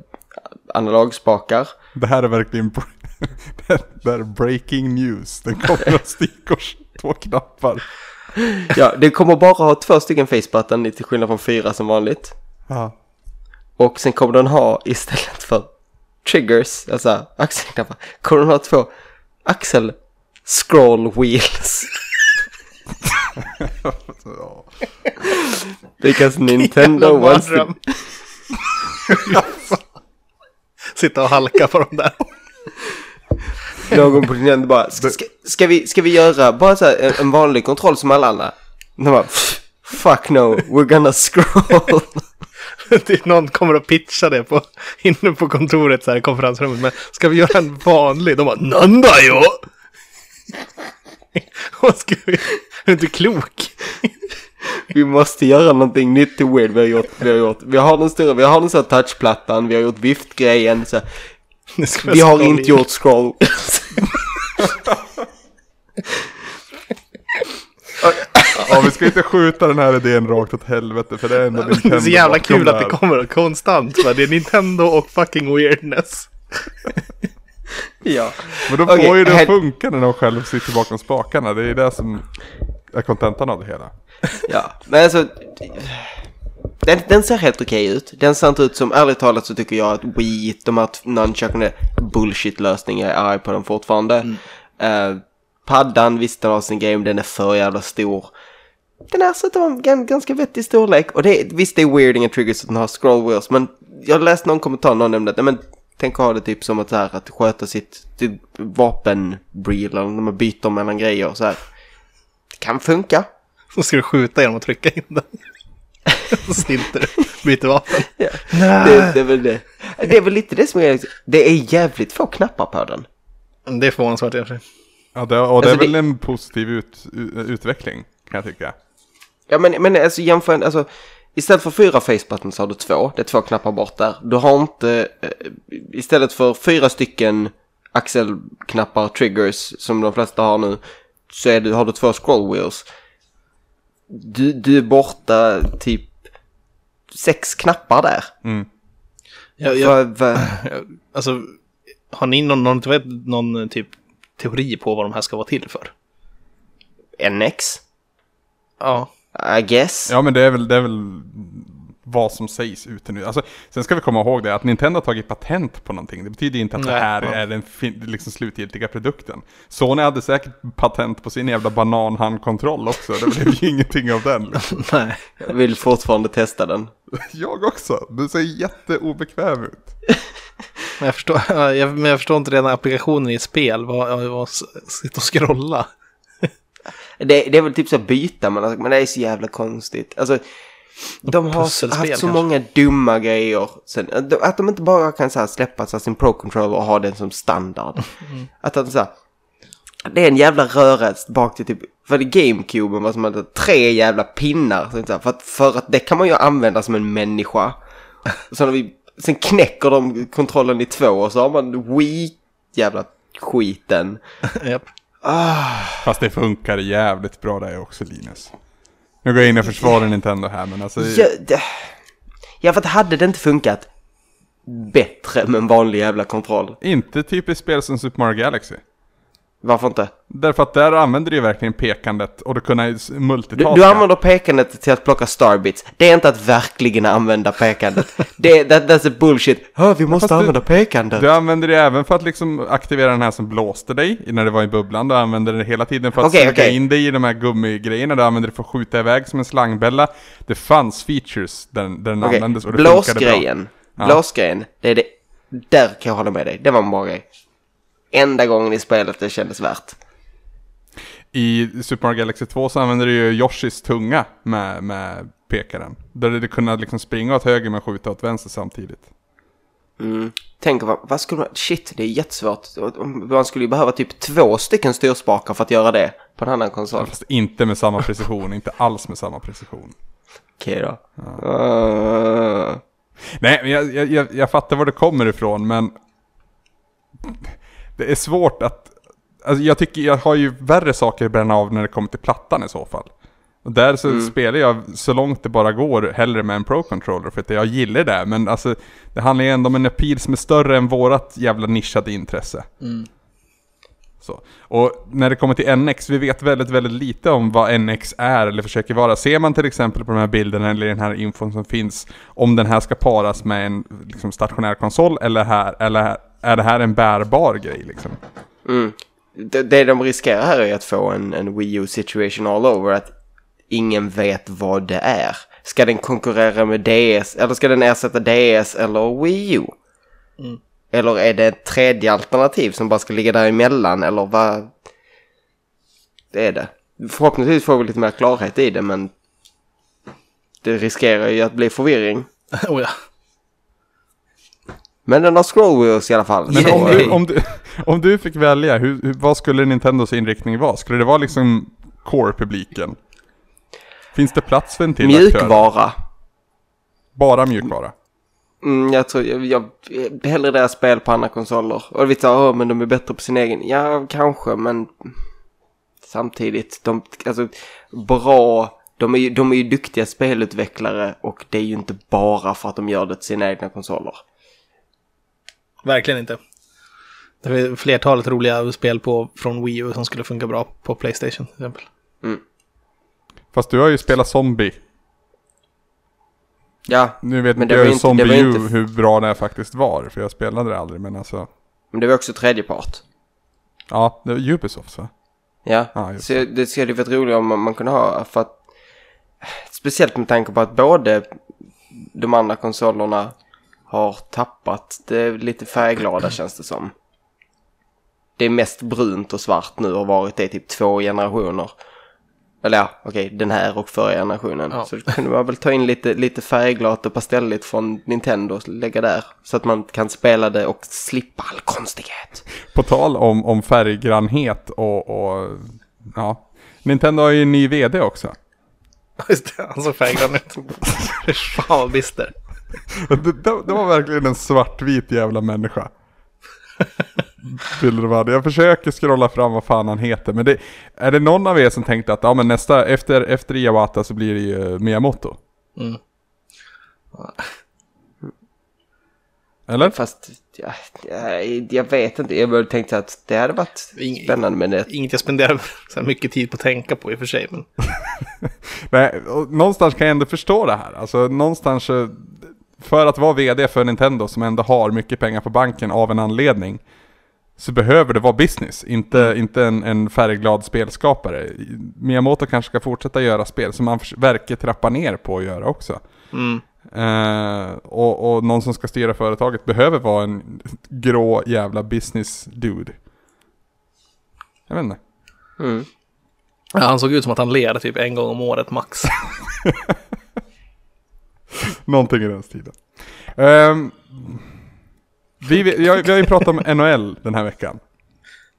analogspakar. Det här är verkligen <laughs> det här är breaking news. Den kommer att stickors, två knappar. Ja, det kommer bara ha två stycken faceplattan till skillnad från fyra som vanligt. Ja. Och sen kommer den ha istället för triggers, alltså axelknappar, kommer den ha två axel scroll wheels. <laughs> Because Nintendo wants to... Sitta och halka på dem där. Någon på Nintendo bara, ska, ska, ska, vi, ska vi göra bara så här en, en vanlig kontroll som alla andra? De bara, "Pff, fuck no, we're gonna scroll. <laughs> Typ någon kommer och pitcha det på, <laughs> inne på kontoret så här i konferensrummet. Men ska vi göra en vanlig? De bara Nanda jo! Vad ska vi? Är inte klok? <laughs> Vi måste göra någonting nytt och weird vi har gjort. Vi har, gjort. Vi har den stora, vi har den så här touchplattan, vi har gjort viftgrejen. Så Vi har inte in. gjort scroll. Ja, vi ska inte skjuta den här idén rakt åt helvete för det är ändå Nintendo Det är så jävla kul att det kommer konstant. va? Det är Nintendo och fucking weirdness. ja. Men då får ju det här- att funka när de själv sitter bakom spakarna. Det är det som är kontentan av det hela. ja, men alltså. Den, den ser helt okej ut. Den ser inte ut som, ärligt talat så tycker jag att Wii, de här nunchucken är bullshit-lösning. Jag är arg på dem fortfarande. Eh, paddan, visst den har sin game, den är för jävla stor. Den ser ut att vara en gan- ganska vettig storlek. Och det är, visst det är weird inga triggers att den har scroll wheels. Men jag läste någon kommentar, någon nämnde att, nej men tänk att ha det typ som att, så här, att sköta sitt, sitt vapenbril eller när man byter mellan grejer så här. Det kan funka. Så ska du skjuta genom att trycka in den. <laughs> Så snilter du. Byter vapen. <laughs> Ja. Det, det är väl det. Det är väl lite det som är, det är jävligt få knappar på den. Det är förvånansvärt i och för sig. Ja, det, och det är Alltså, väl det- en positiv ut, utveckling kan jag tycka. Ja men, men alltså jämför, alltså istället för fyra facebuttons så har du två. Det är två knappar bort där. Du har inte, eh, istället för fyra stycken axelknappar, triggers som de flesta har nu. Så är du, har du två scroll wheels. Du, du är borta typ sex knappar där. Jag, jag, Vad- vad- alltså, har ni någon, någon, vet, någon typ teori på vad de här ska vara till för? NX? Ja. I guess. Ja men det är väl, det är väl vad som sägs ute nu. Alltså, sen ska vi komma ihåg det att Nintendo har tagit patent på någonting. Det betyder inte att det Nej, här ja. är den liksom slutgiltiga produkten. Sony hade säkert patent på sin jävla bananhandkontroll också. Det blev ju <laughs> ingenting av den. liksom. <laughs> Nej. Jag vill fortfarande testa den. <laughs> Jag också. Du ser jätteobekväm ut. Men jag förstår, <laughs> jag, men jag förstår inte redan applikationen i ett spel. Vad, vad, sitta och scrolla. Det, det är väl typ så att byta men, alltså, men det är så jävla konstigt. Alltså, de har haft så kanske. många dumma grejer. Sen, att de- inte bara kan så här, släppa så här, sin Pro Controller och ha den som standard. Att de så här, det är en jävla röra bak till typ, för det GameCube var som hade tre jävla pinnar. Så, för, att, för att det kan man ju använda som en människa. <laughs> Så när vi, sen knäcker de kontrollen i två och så har man Wii jävla skiten. <laughs> Japp. Fast det funkar jävligt bra där också Linus. Nu går jag in och försvarar Nintendo här men alltså. Ja, det, ja, för att hade det inte funkat bättre med en vanlig jävla kontroll. Inte typiskt spel som Super Mario Galaxy. Varför inte? Därför att där använder du ju verkligen pekandet och du kunna s- Du, multitaska. du använder pekandet till att plocka starbits. Det är inte att verkligen använda pekandet. det, that, that's a bullshit. Hör, vi måste Fast du- använda pekandet. Du använder det även för att liksom aktivera den här som blåste dig när det var i bubblan. Du använder det hela tiden för att suga okej. in dig i de här gummigrejerna. Du använder det för att skjuta iväg som en slangbälla. Det fanns features där, där den Okej, användes och det funkade bra. blåsgrejen. Ja. Blåsgrejen, det är det. Där kan jag hålla med dig. Det var en bra grej. Enda gången i spelet det kändes värt. I Super Mario Galaxy 2 så använder du ju Yoshis tunga med, med pekaren. Där du kunde liksom springa åt höger men skjuta åt vänster samtidigt. Mm. Tänk vad, vad skulle man, shit det är jättesvårt. Man skulle ju behöva typ två stycken styrspakar för att göra det på en annan konsol. Fast inte med samma precision, inte alls med samma precision. Okej då. Uh, Nej, jag, jag, jag, jag fattar var det kommer ifrån, men det är svårt att... Alltså jag tycker jag har ju värre saker att bränna av när det kommer till plattan i så fall. Och där så spelar jag så långt det bara går hellre med en Pro-controller för att jag gillar det. Men alltså det handlar ju ändå om en appeal som är större än vårat jävla nischade intresse. Så. Och när det kommer till NX, vi vet väldigt, väldigt lite om vad NX är eller försöker vara. Ser man till exempel på de här bilderna eller den här infon som finns, om den här ska paras med en liksom, stationär konsol eller, här, eller är det här en bärbar grej liksom? mm. det, det de riskerar här är att få en, en Wii U situation all over. Att ingen vet vad det är. Ska den konkurrera med DS eller ska den ersätta DS eller Wii U? Mm. Eller är det ett tredje alternativ som bara ska ligga däremellan eller vad? Det är det. Förhoppningsvis får vi lite mer klarhet i det men det riskerar ju att bli förvirring. <laughs> oh ja. Men den har scroll wheels i alla fall. Men om du, om, du, om du fick välja, hur, hur, vad skulle Nintendos inriktning vara? Skulle det vara liksom core-publiken? Finns det plats för en till aktör? Mjukvara. Bara mjukvara? Mm, jag tror, jag, jag hellre deras spel på andra konsoler. Och vi sa, oh, men de är bättre på sin egen. Ja, kanske, men samtidigt, de, alltså, bra, de är, ju, de är ju duktiga spelutvecklare och det är ju inte bara för att de gör det till sina egna konsoler. Verkligen inte. Det är flertalet roliga spel på, från Wii U som skulle funka bra på Playstation till exempel. Fast du har ju spelat Zombie. Ja, Nu vet Men det jag var hur inte- Zombie U, inte- hur bra det faktiskt var. För jag spelade det aldrig, men alltså. men det var också tredjepart. Ja, det var Ubisoft va? Ja, just så det skulle varit roligt om man, man kunde ha för att speciellt med tanke på att både de andra konsolerna har tappat det lite färgglada känns det som. Det är mest brunt och svart nu och har varit det i typ två generationer. Eller ja, okej, den här och förra generationen. Ja. Så kunde man väl ta in lite, lite färgglatt och pastelligt från Nintendo och lägga där. Så att man kan spela det och slippa all konstighet. På tal om, om färggrannhet och, och ja. Nintendo har ju en ny VD också. <laughs> Just det, han såg färggrann ut. <laughs> Fan vad bister. Det, det, var verkligen en svartvit jävla människa. Jag försöker scrolla fram vad fan han heter. Men det, är det någon av er som tänkte att ja, men nästa, efter, efter Iwata så blir det ju Miyamoto? Mm. Eller? Fast ja, jag, jag vet inte, jag bara tänkte att det hade varit Ing- spännande med det. Inget jag spenderar <laughs> så mycket tid på att tänka på i och för sig. Men <laughs> Nej, och någonstans kan jag ändå förstå det här. Alltså någonstans så, för att vara vd för Nintendo som ändå har mycket pengar på banken av en anledning. Så behöver det vara business, inte, inte en, en färgglad spelskapare. Miyamoto kanske ska fortsätta göra spel som han verkar trappa ner på att göra också. mm. Eh, och, och någon som ska styra företaget behöver vara en grå jävla business dude. Jag vet inte. Mm. ja, han såg ut som att han ler typ en gång om året max. <laughs> <laughs> Någonting i den stilen. Ehm, vi, jag, vi har ju pratat om NHL den här veckan.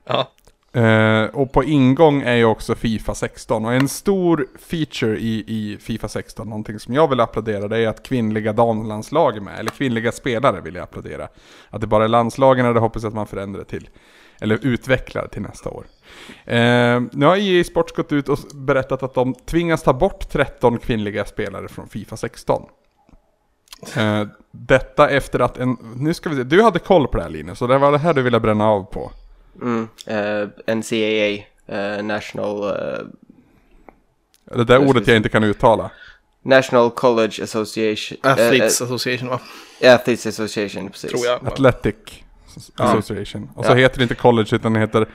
Ja, Eh, och på ingång är ju också Fifa 16. Och en stor feature i, i Fifa 16, någonting som jag vill applådera, det är att kvinnliga damlandslag är med. Eller kvinnliga spelare vill jag applådera. Att det bara är landslagen det hoppas jag att man förändrar till. Eller utvecklar till nästa år. Eh, nu har EA Sports gått ut och berättat att de tvingas ta bort 13 kvinnliga spelare från Fifa 16. Eh, detta efter att en... Nu ska vi se, du hade koll på det här Linus, så det var det här du ville bränna av på. Mm. Eh, NCAA, eh, National, eh, Det där ordet jag inte kan uttala. National College Association. eh, Athletes Association va? Athletes Association, precis. Tror jag. Athletic Association. Och så Ja. heter det inte college utan det heter...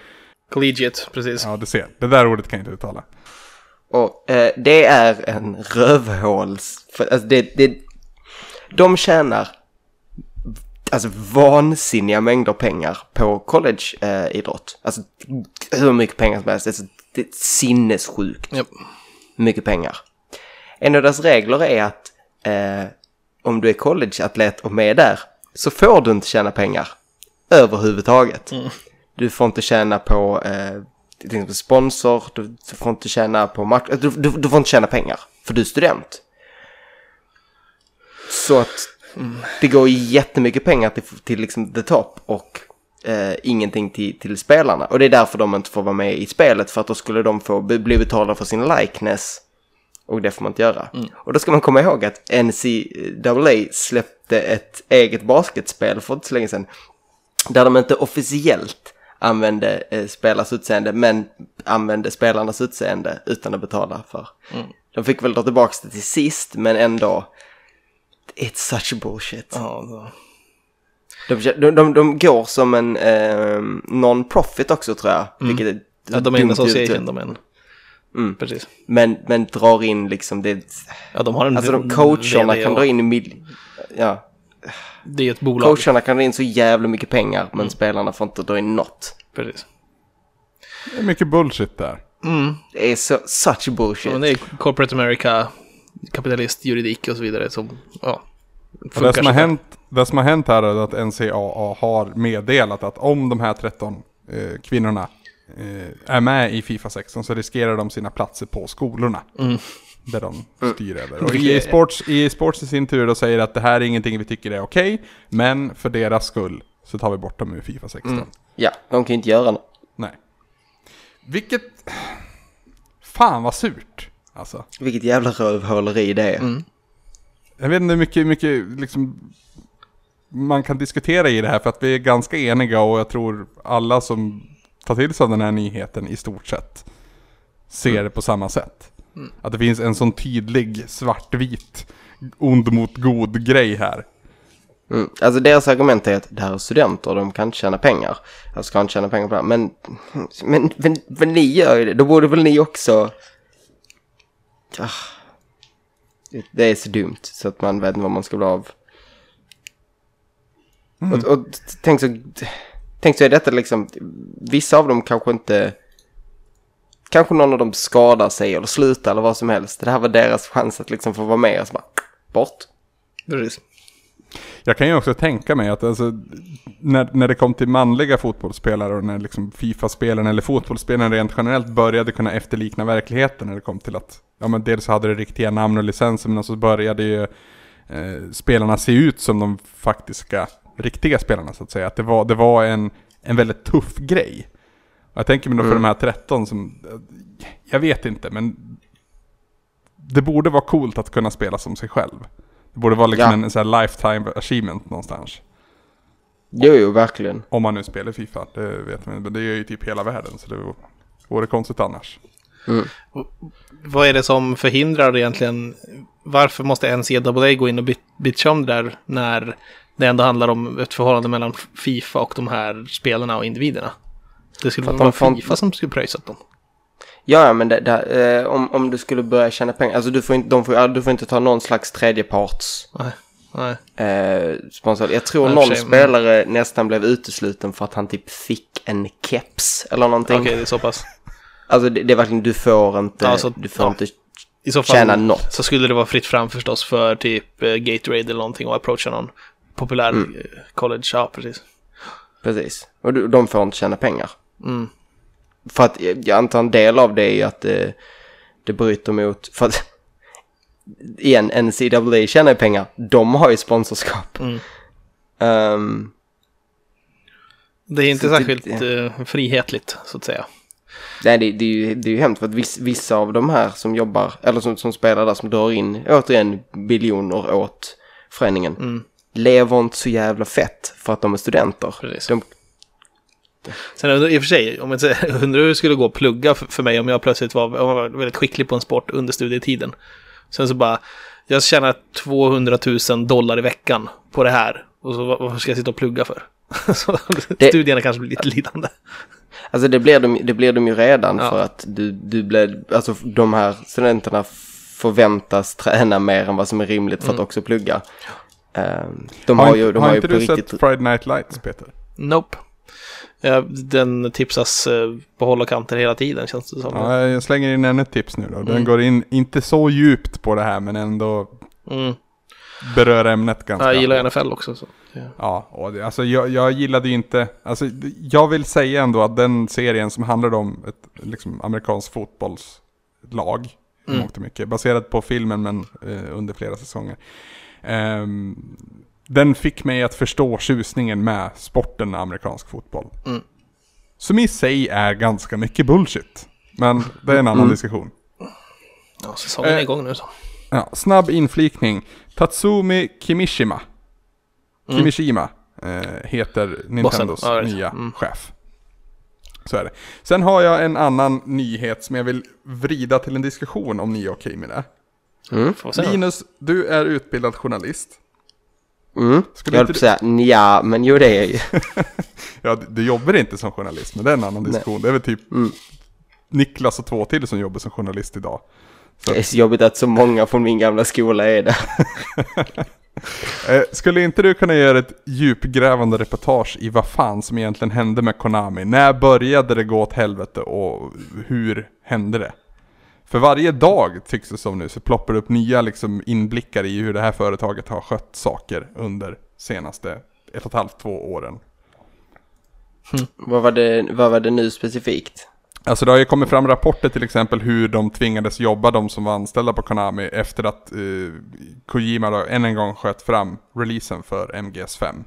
Collegiate, precis. Ja, du ser. Det där ordet kan jag inte uttala. Och eh, det är en rövhåls... För, alltså det, det, de tjänar alltså vansinniga mängder pengar på collegeidrott. alltså hur mycket pengar som helst. Alltså, det är sinnessjukt Japp. mycket pengar. En av deras regler är att eh, om du är collegeatlet och med där så får du inte tjäna pengar överhuvudtaget. Mm. Du får inte tjäna på eh, sponsor, du, du får inte tjäna på mark- du, du, du får inte tjäna pengar för du är student. Så att det går jättemycket pengar till, till liksom the top och eh, ingenting till, till spelarna. Och det är därför de inte får vara med i spelet för att då skulle de få bli betalda för sin likeness. Och det får man inte göra. Och då ska man komma ihåg att NCAA släppte ett eget basketspel för inte så länge sedan. Där de inte officiellt använde eh, spelarnas utseende men använde spelarnas utseende utan att betala för. De fick väl dra tillbaka det till sist men ändå. It's such bullshit. Ja, så. De, de, de, de går som en eh, non-profit också tror jag. Vilket är Mm. ja de är en association, ut. de är en. Mm. Precis. Men, men drar in liksom det. Ja, de har en Alltså de coacherna kan och dra in i mil... Ja, Det är ett bolag. coacherna kan dra in så jävla mycket pengar Mm. men spelarna får inte dra in något. Precis. Det är mycket bullshit där. Det är så, such bullshit. Ja, det är corporate America, kapitalist, juridik och så vidare som, ja. Och det, som har hänt, det som har hänt här är att NCAA har meddelat att om de här 13 eh, kvinnorna eh, är med i Fifa 16 så riskerar de sina platser på skolorna. Mm. Där de styr över. Och är- sports, i sports i sin tur då säger att det här är ingenting vi tycker är okej. men för deras skull så tar vi bort dem ur Fifa 16. Mm. Ja, de kan ju inte göra något. Nej. Vilket... Fan vad surt. Alltså. Vilket jävla rövhåleri det är. Mm. Jag vet inte hur mycket, mycket liksom, man kan diskutera i det här för att vi är ganska eniga och jag tror alla som tar till sig av den här nyheten i stort sett ser det på samma sätt. Att det finns en sån tydlig svartvit ond mot god grej här. Mm. Alltså deras argument är att det här är studenter, de kan inte tjäna pengar. Jag ska inte tjäna pengar på det här. Men, men, men, men ni gör ju det, då borde väl ni också... Ah. Det är så dumt så att man vet vad man ska bli av. Och, och tänk så, tänk så är detta liksom, vissa av dem kanske inte, kanske någon av dem skadar sig eller slutar eller vad som helst. Det här var deras chans att liksom få vara med och så bara, bort. Precis. Jag kan ju också tänka mig att alltså, när, när det kom till manliga fotbollsspelare och när liksom Fifa-spelaren eller fotbollsspelaren rent generellt började kunna efterlikna verkligheten när det kom till att ja, men dels hade det riktiga namn och licenser men så började ju eh, spelarna se ut som de faktiska riktiga spelarna så att säga. Att det var, det var en, en väldigt tuff grej. Jag tänker mig då för de här 13 som, jag vet inte men det borde vara coolt att kunna spela som sig själv. Det borde vara liksom Ja. en, sån här lifetime achievement någonstans. Jo, jo, verkligen. Om man nu spelar Fifa, det vet man Men det gör ju typ hela världen så det vore- konstigt annars. Vad är det som förhindrar egentligen? Varför måste NCAA gå in och bit- bitcha om det där när det ändå handlar om ett förhållande mellan Fifa och de här spelarna och individerna? Det skulle vara Fifa som skulle pröjsat dem. Ja, ja, men det, det, eh, om, om du skulle börja tjäna pengar, alltså du får, inte, de får, du får inte ta någon slags tredjeparts Nej, nej. eh, sponsor. Jag tror och någon sig, spelare nästan blev utesluten för att han typ fick en keps eller någonting. Okej, det är så pass. Alltså det, det är verkligen, du får inte, Ja, så- du får ja. inte I så fall tjäna något. så skulle det vara fritt fram förstås för typ eh, Gatorade eller någonting och approacha någon populär Mm. eh, college. Ja, precis. Precis. Och du, de får inte tjäna pengar. Mm. För att jag antar en del av det är ju att det, det bryter mot, för att <laughs> igen, NCAA tjänar ju pengar. De har ju sponsorskap. Mm. Ehm, Det är inte Så det- särskilt eh, frihetligt, så att säga. Nej, det, det, är ju, det är ju hemskt för att viss, vissa av de här som jobbar, eller som, som spelar där, som drar in återigen biljoner åt föreningen, Mm. lever inte så jävla fett för att de är studenter. Precis. De, Sen jag i och för sig, om jag <laughs> undrar hur det skulle gå att plugga för, för mig om jag plötsligt var, om jag var väldigt skicklig på en sport under studietiden. Sen så bara, jag tjänar 200 000 dollar i veckan på det här. Och så vad- varför ska jag sitta och plugga för? <laughs> så Det- studierna kanske blir lite lidande. alltså det blir, de, det blir de ju redan Ja. för att du, du blir, alltså de här studenterna förväntas träna mer än vad som är rimligt för att också plugga. Ehm, de har, har ju, de har har ju inte på du riktigt... sett Friday Night Lights Peter? Nope. Ja, den tipsas eh, på håll och kanter hela tiden känns det som. Ja, jag slänger in ännu ett tips nu då. Den Mm. går in, inte så djupt på det här men ändå Mm. berör ämnet ganska. Jag gillar NFL också. Så. Ja. Ja, och det, alltså jag, jag gillade ju inte, alltså jag vill säga ändå att den serien som handlade om ett liksom, amerikanskt fotbollslag, mm. mångt och mycket, baserat på filmen men eh, under flera säsonger. Ehm, den fick mig att förstå tjusningen med sporten amerikansk fotboll. Mm. Som i sig är ganska mycket bullshit. Men det är en annan Mm. diskussion. Ja, säsongen är Eh, igång nu så. Ja, snabb inflikning. Tatsumi Kimishima. Mm. Kimishima eh, heter Nintendos Ja, nya Mm. chef. Så är det. Sen har jag en annan nyhet som jag vill vrida till en diskussion om ni är okej med det. Mm. Linus, du är utbildad journalist. Mm. Skulle Jag höll på att säga nja, men jo det är jag ju. <laughs> Ja, du, jobbar inte som journalist, men det är en annan diskussion. Det är väl typ Mm. Niklas och två till som jobbar som journalist idag. Det är så jobbigt att så många från min gamla skola är det. <laughs> Eh, skulle inte du kunna göra ett djupgrävande reportage i vad fan som egentligen hände med Konami? När började det gå åt helvete och hur hände det? För varje dag tycks det som nu så ploppar det upp nya liksom inblickar i hur det här företaget har skött saker under senaste ett och ett halvt, två åren. vad, var det, vad var det nu specifikt? Alltså det har ju kommit fram rapporter till exempel hur de tvingades jobba, de som var anställda på Konami, efter att eh, Kojima då än en gång sköt fram releasen för MGS5.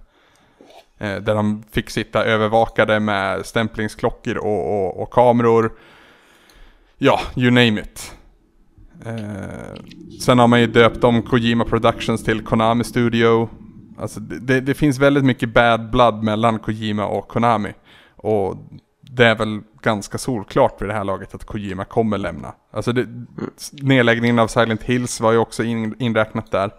Eh, där de fick sitta övervakade med stämplingsklockor och, och, och kameror. Ja, you name it. Eh, sen har man ju döpt om Kojima Productions till Konami Studio. Alltså det, det, finns väldigt mycket bad blood mellan Kojima och Konami. Och det är väl ganska solklart vid det här laget att Kojima kommer lämna. Alltså det, nedläggningen av Silent Hills var ju också in, inräknat där.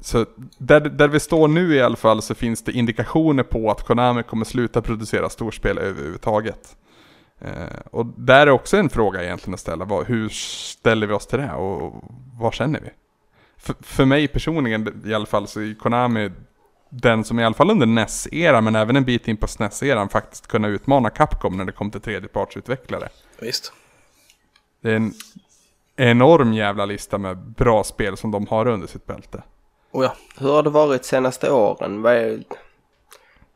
Så där, där vi står nu i alla fall så finns det indikationer på att Konami kommer sluta producera storspel överhuvudtaget. Eh, och där är också en fråga egentligen att ställa. Vad, hur ställer vi oss till det och vad känner vi? För, för mig personligen i alla fall så är Konami den som i alla fall under NES-eran men även en bit in på SNES-eran faktiskt kunna utmana Capcom när det kom till tredjepartsutvecklare. Visst. Det är en enorm jävla lista med bra spel som de har under sitt bälte. Oh ja. Hur har det varit senaste åren? Det,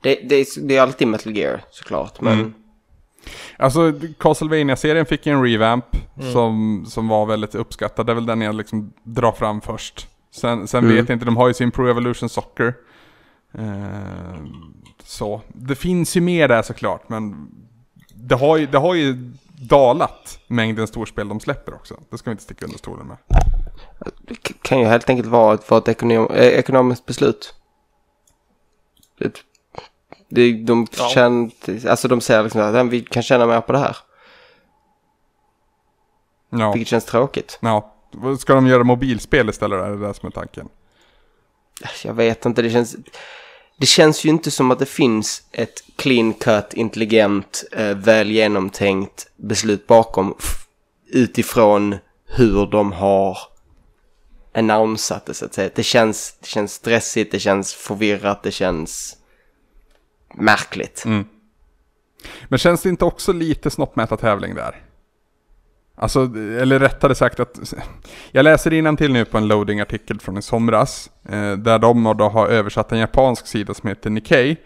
det, är, det är alltid Metal Gear såklart, men... Mm. Alltså Castlevania-serien fick en revamp som, som var väldigt uppskattad. Det är väl den jag liksom drar fram först. Sen, sen Mm. vet jag inte, de har ju sin Pro Evolution Soccer. Eh, så, det finns ju mer där såklart, men det har ju, det har ju dalat mängden storspel de släpper också. Det ska vi inte sticka under stolen med. Det kan ju helt enkelt vara ett, vara ett ekonom, eh, ekonomiskt beslut. Det, det, de, Ja. känner, alltså de säger liksom att "Ja, vi kan tjäna mer på det här. Ja, Vilket känns tråkigt. ja. Ska de göra mobilspel istället? Är det det som är tanken? Jag vet inte, det känns... Det känns ju inte som att det finns ett clean cut, intelligent, eh, väl genomtänkt beslut bakom utifrån hur de har annonsat det så att säga. Det känns, det känns stressigt, det känns förvirrat, det känns märkligt. Mm. Men känns det inte också lite snoppmätartävling där? Alltså, eller rättare sagt att jag läser till nu på en loading-artikel från i somras. Eh, där de då har översatt en japansk sida som heter Nikkei.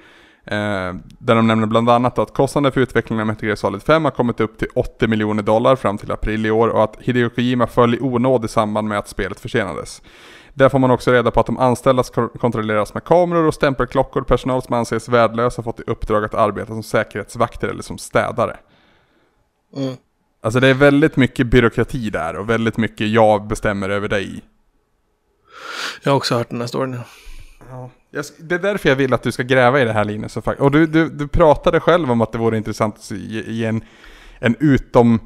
Eh, där de nämner bland annat att kostnaden för utvecklingen av Metal Gear Solid 5 har kommit upp till 80 miljoner dollar fram till april i år och att Hideo Kojima föll i onåd i samband med att spelet försenades. Där får man också reda på att de anställda kontrolleras med kameror och stämpelklockor. Personal som anses värdelös har fått i uppdrag att arbeta som säkerhetsvakter eller som städare. Mm. Alltså det är väldigt mycket byråkrati där och väldigt mycket jag bestämmer över dig. Jag har också hört den här storyn. Ja. Jag, det är därför jag vill att du ska gräva i det här Linus. Och, du, du, du pratade själv om att det vore intressant att ge, en, en utom,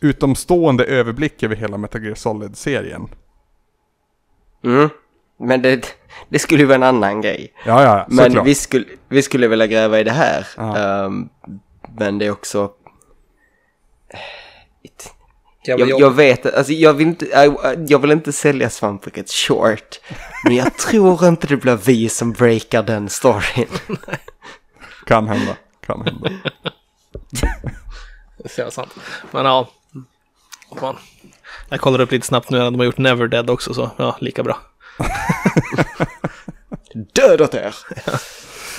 utomstående överblick över hela Metal Gear Solid-serien. Mm. Men det, det skulle ju vara en annan grej. Ja, ja, Men såklart. vi skulle, vi skulle vilja gräva i det här. Ehm, men det är också... Jag, jag vet, alltså jag vill inte, jag, vill inte sälja svampriket short. Men jag <laughs> tror inte det blir vi som breakar den storyn. <laughs> Kan hända. Kan hända. <laughs> Det är sant. Men ja. Fan. Jag kollar upp lite snabbt nu när de har gjort Never Dead också så ja, lika bra. död åt er!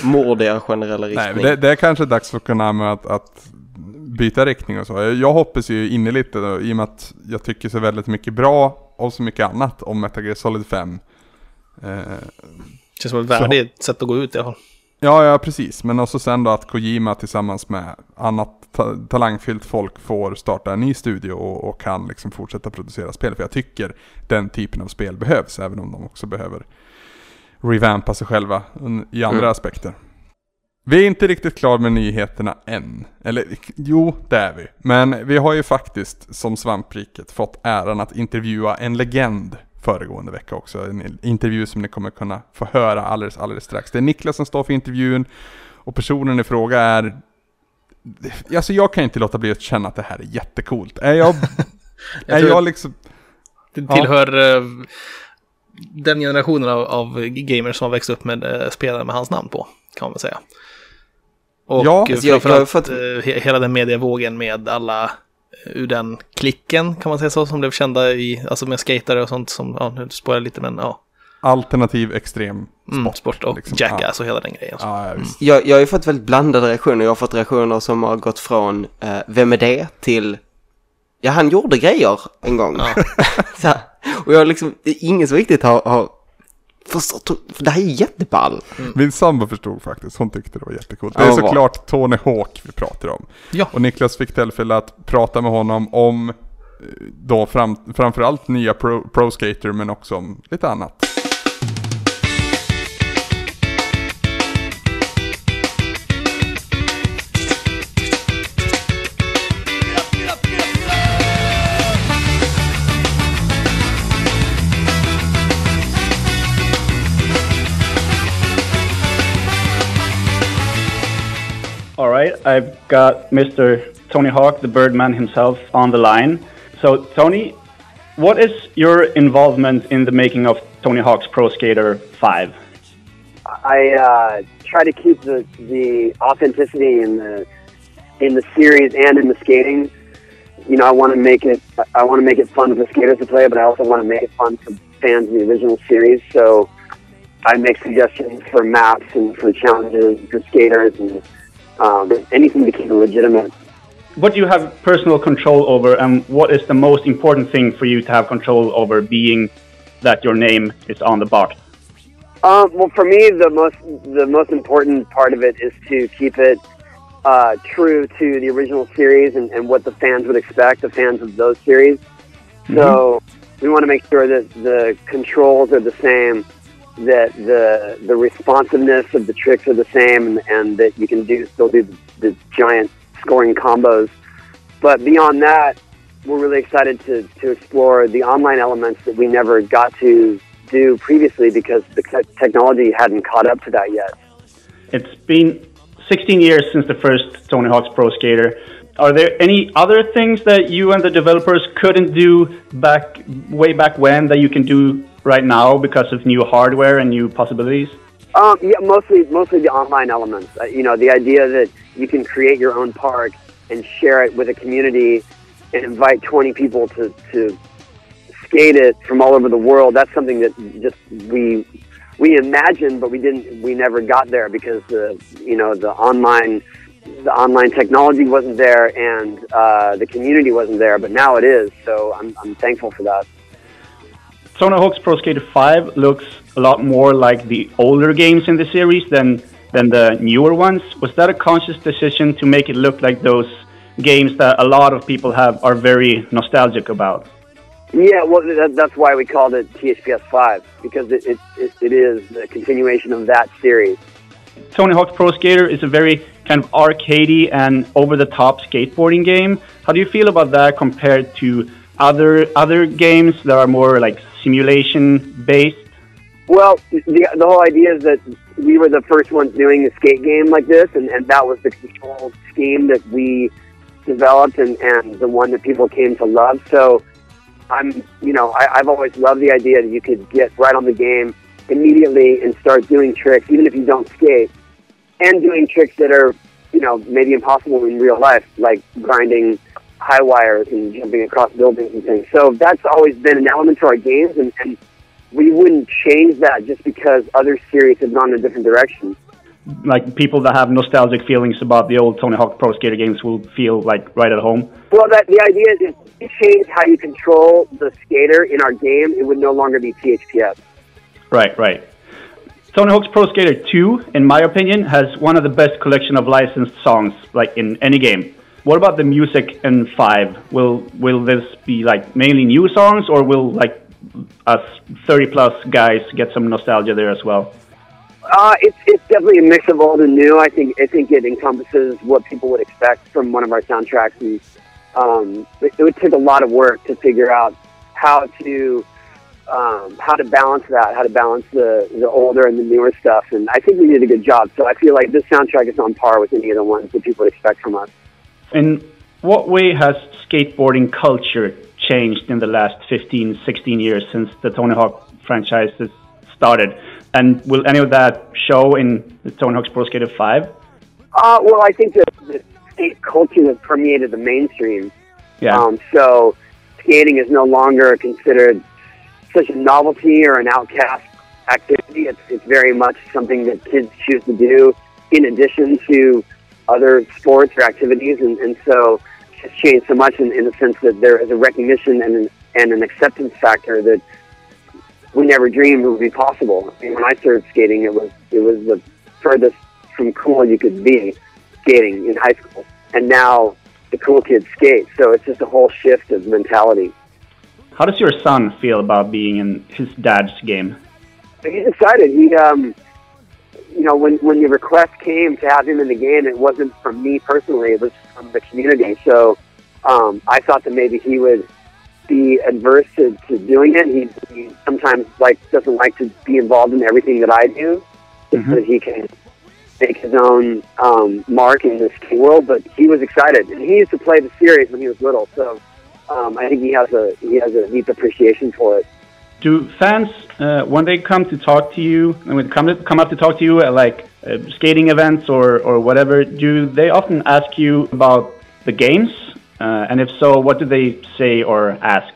Mord är generella riktning. Nej, det, det är kanske dags för Konami att, att byta riktning och så. Jag hoppas ju innerligt då, i och med att jag tycker så väldigt mycket bra och så mycket annat om Metal Gear Solid 5. Eh, Känns som ett värdigt sätt att gå ut i alla fall. ja, ja precis. Men också sen då att Kojima tillsammans med annat ta talangfyllt folk får starta en ny studio och, och kan liksom fortsätta producera spel. För jag tycker den typen av spel behövs, även om de också behöver revampa sig själva i andra Mm. aspekter. Vi är inte riktigt klara med nyheterna än. Eller jo, det är vi. Men vi har ju faktiskt som svampriket fått äran att intervjua en legend föregående vecka också. En intervju som ni kommer kunna få höra alldeles, alldeles strax. Det är Niklas som står för intervjun och personen i fråga är... Alltså jag kan inte låta bli att känna att det här är jättecoolt. Är jag... <laughs> är tror- jag liksom... Det Ja. tillhör eh, den generationen av, av gamers som har växt upp med eh, spelare med hans namn på, kan man väl säga. Och Ja, eh, jag- jag har framförallt fått- eh, he, hela den medievågen med alla eh, ur den klicken, kan man säga så, som blev kända i, alltså med skatare och sånt som, ja, nu spårar jag lite, men ja, Alternativ extrem mm, sport. sport och liksom. Jackass och hela den grejen. Ja, ja. Jag, jag har ju fått väldigt blandade reaktioner. Jag har fått reaktioner som har gått från eh, Vem är det? till Ja, han gjorde grejer en gång. <laughs> Så här. och jag har liksom, det är ingen som riktigt har, har förstått, för det här är jätteball. Min sambo förstod faktiskt, hon tyckte det var jättecoolt. Det är såklart Tony Hawk vi pratar om. Ja. Och Niklas fick tillfälle att prata med honom om eh, då fram, framförallt nya Pro, Pro Skater men också om lite annat. Right, I've got Mr. Tony Hawk, the Birdman himself, on the line. So, Tony, what is your involvement in the making of Tony Hawk's Pro Skater 5? I uh, try to keep the, the authenticity in the in the series and in the skating. You know, I want to make it I want to make it fun for skaters to play, but I also want to make it fun for fans of the original series. So I make suggestions for maps and for challenges for skaters and um, anything to keep it legitimate. What do you have personal control over, and what is the most important thing for you to have control over, being that your name is on the box? Um, well, for me, the most the most important part of it is to keep it uh, true to the original series and, and what the fans would expect, the fans of those series. So we want to make sure that the controls are the same, that the the responsiveness of the tricks are the same, and, and that you can do still do the, the giant scoring combos. But beyond that, we're really excited to, to explore the online elements that we never got to do previously because the technology hadn't caught up to that yet. It's been 16 years since the first Tony Hawk's Pro Skater. Are there any other things that you and the developers couldn't do back way back when that you can do right now because of new hardware and new possibilities? Um, yeah, mostly mostly the online elements. Uh, you know, the idea that you can create your own park and share it with a community and invite 20 people to, to skate it from all over the world. That's something that just we we imagined, but we didn't. We never got there because the you know the online the online technology wasn't there and uh, the community wasn't there. But now it is. So I'm I'm thankful for that. Tony Hawk's Pro Skater 5 looks a lot more like the older games in the series than than the newer ones. Was that a conscious decision to make it look like those games that a lot of people have are very nostalgic about? Yeah, well, that, that's why we called it THPS 5 because it, it, it, it is the continuation of that series. Tony Hawk's Pro Skater is a very kind of arcadey and over-the-top skateboarding game. How do you feel about that compared to other other games that are more like simulation-based? Well, the, the whole idea is that we were the first ones doing a skate game like this, and, and that was the control scheme that we developed and, and the one that people came to love. So I'm, you know, I, I've always loved the idea that you could get right on the game immediately and start doing tricks, even if you don't skate, and doing tricks that are, you know, maybe impossible in real life, like grinding high wires and jumping across buildings and things. So that's always been an element to our games, and, and we wouldn't change that just because other series have gone in a different direction. Like people that have nostalgic feelings about the old Tony Hawk Pro Skater games will feel like right at home. Well, that the idea is if we change how you control the skater in our game, it would no longer be THPS. Right, right. Tony Hawk's Pro Skater 2, in my opinion, has one of the best collection of licensed songs like in any game. What about the music in 5? Will will this be like mainly new songs or will like us 30 plus guys get some nostalgia there as well? Uh, it's it's definitely a mix of old and new. I think I think it encompasses what people would expect from one of our soundtracks, and um, it, it would take a lot of work to figure out how to um, how to balance that, how to balance the the older and the newer stuff. And I think we did a good job. So I feel like this soundtrack is on par with any of the ones that people would expect from us. In what way has skateboarding culture changed in the last 15, 16 years since the Tony Hawk franchise has started? And will any of that show in the Tony Hawk's Pro Skater 5? Uh, well, I think that the skate culture has permeated the mainstream. Yeah. Um, so skating is no longer considered such a novelty or an outcast activity. It's, it's very much something that kids choose to do in addition to other sports or activities. And, and so it's changed so much in, in the sense that there is a recognition and an, and an acceptance factor that we never dreamed would be possible. I mean, when I started skating, it was it was the furthest from cool you could be skating in high school, and now the cool kids skate. So it's just a whole shift of mentality. How does your son feel about being in his dad's game? He's excited. He, um, you know, when when the request came to have him in the game, it wasn't from me personally; it was from the community. So um, I thought that maybe he would be adverse to, to doing it. He, he sometimes like doesn't like to be involved in everything that I do, just so that he can make his own um, mark in this world. But he was excited, and he used to play the series when he was little. So um, I think he has a he has a deep appreciation for it. Do fans, uh, when they come to talk to you, and when they come to, come up to talk to you at like uh, skating events or, or whatever, do they often ask you about the games? Uh, and if so, what do they say or ask?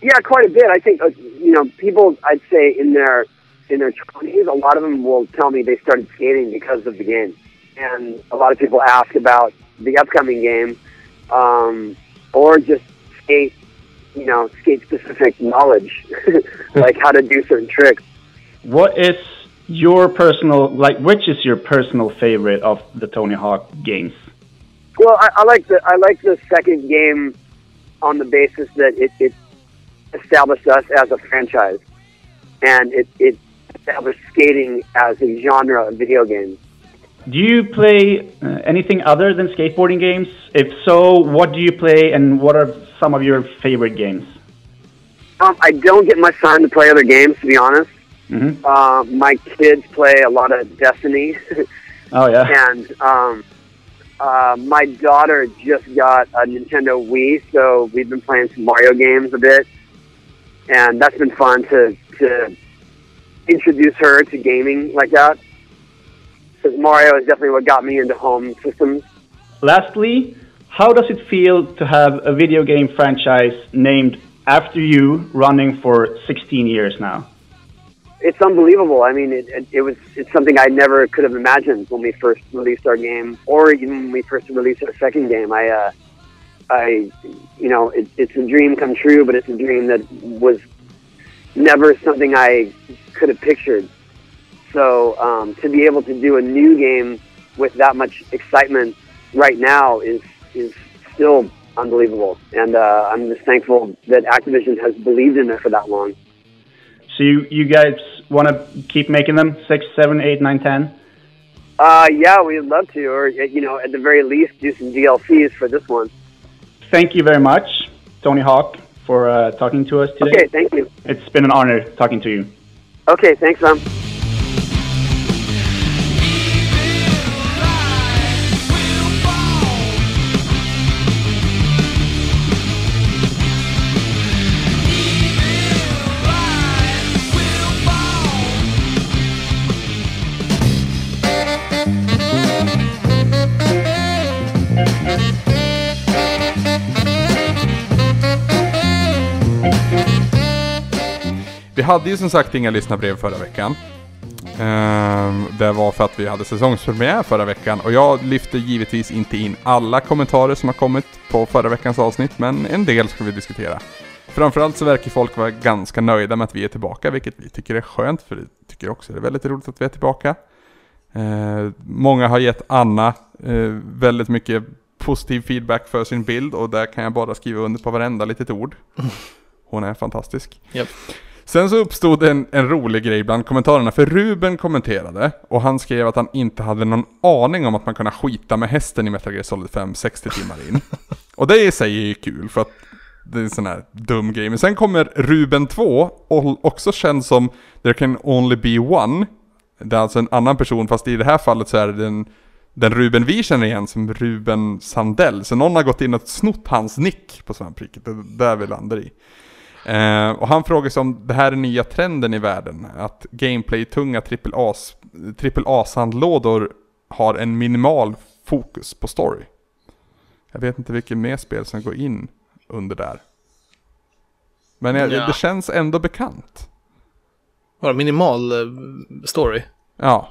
Yeah, quite a bit. I think uh, you know people. I'd say in their in their twenties, a lot of them will tell me they started skating because of the game, and a lot of people ask about the upcoming game, um, or just skate. You know, skate specific knowledge, <laughs> like how to do certain tricks. What is your personal, like, which is your personal favorite of the Tony Hawk games? Well, I, I like the I like the second game on the basis that it, it established us as a franchise, and it, it established skating as a genre of video games. Do you play uh, anything other than skateboarding games? If so, what do you play and what are some of your favorite games? Um, I don't get much time to play other games, to be honest. Mm-hmm. Uh, my kids play a lot of Destiny, <laughs> Oh, yeah. and um, uh, my daughter just got a Nintendo Wii, so we've been playing some Mario games a bit, and that's been fun to to introduce her to gaming like that. Because Mario is definitely what got me into home systems. Lastly, how does it feel to have a video game franchise named after you running for 16 years now? It's unbelievable. I mean, it, it, it was it's something I never could have imagined when we first released our game, or even when we first released our second game. I, uh, I, you know, it, it's a dream come true, but it's a dream that was never something I could have pictured. So um, to be able to do a new game with that much excitement right now is is still unbelievable, and uh, I'm just thankful that Activision has believed in it for that long. So you, you guys want to keep making them? Six, seven, eight, nine, ten? Uh, yeah, we'd love to, or you know, at the very least, do some DLCs for this one. Thank you very much, Tony Hawk, for uh, talking to us today. Okay, thank you. It's been an honor talking to you. Okay, thanks, Sam. Vi hade ju som sagt inga lyssnarbrev förra veckan. Ehm, det var för att vi hade säsongspremiär förra veckan och jag lyfter givetvis inte in alla kommentarer som har kommit på förra veckans avsnitt, men en del ska vi diskutera. Framförallt så verkar folk vara ganska nöjda med att vi är tillbaka, vilket vi tycker är skönt, för vi tycker också det är väldigt roligt att vi är tillbaka. Eh, många har gett Anna eh, väldigt mycket positiv feedback för sin bild och där kan jag bara skriva under på varenda litet ord. <laughs> Hon är fantastisk. Japp. Sen så uppstod en, en rolig grej bland kommentarerna, för Ruben kommenterade och han skrev att han inte hade någon aning om att man kunde skita med hästen i Metal Gear Solid 5 60 timmar in. <laughs> och det i sig är ju kul för att det är en sån här dum grej. Men sen kommer Ruben 2, och också känd som There Can Only Be One. Det är alltså en annan person, fast i det här fallet så är det den, den Ruben vi känner igen som Ruben Sandell. Så någon har gått in och snott hans nick på svampriket, det är där vi landar i. Eh, och han frågar sig om det här är nya trenden i världen, att gameplay-tunga AAA-sandlådor har en minimal fokus på story. Jag vet inte vilket mer spel som går in under där. Men jag, Ja. det känns ändå bekant. Bara minimal eh, story. Ja,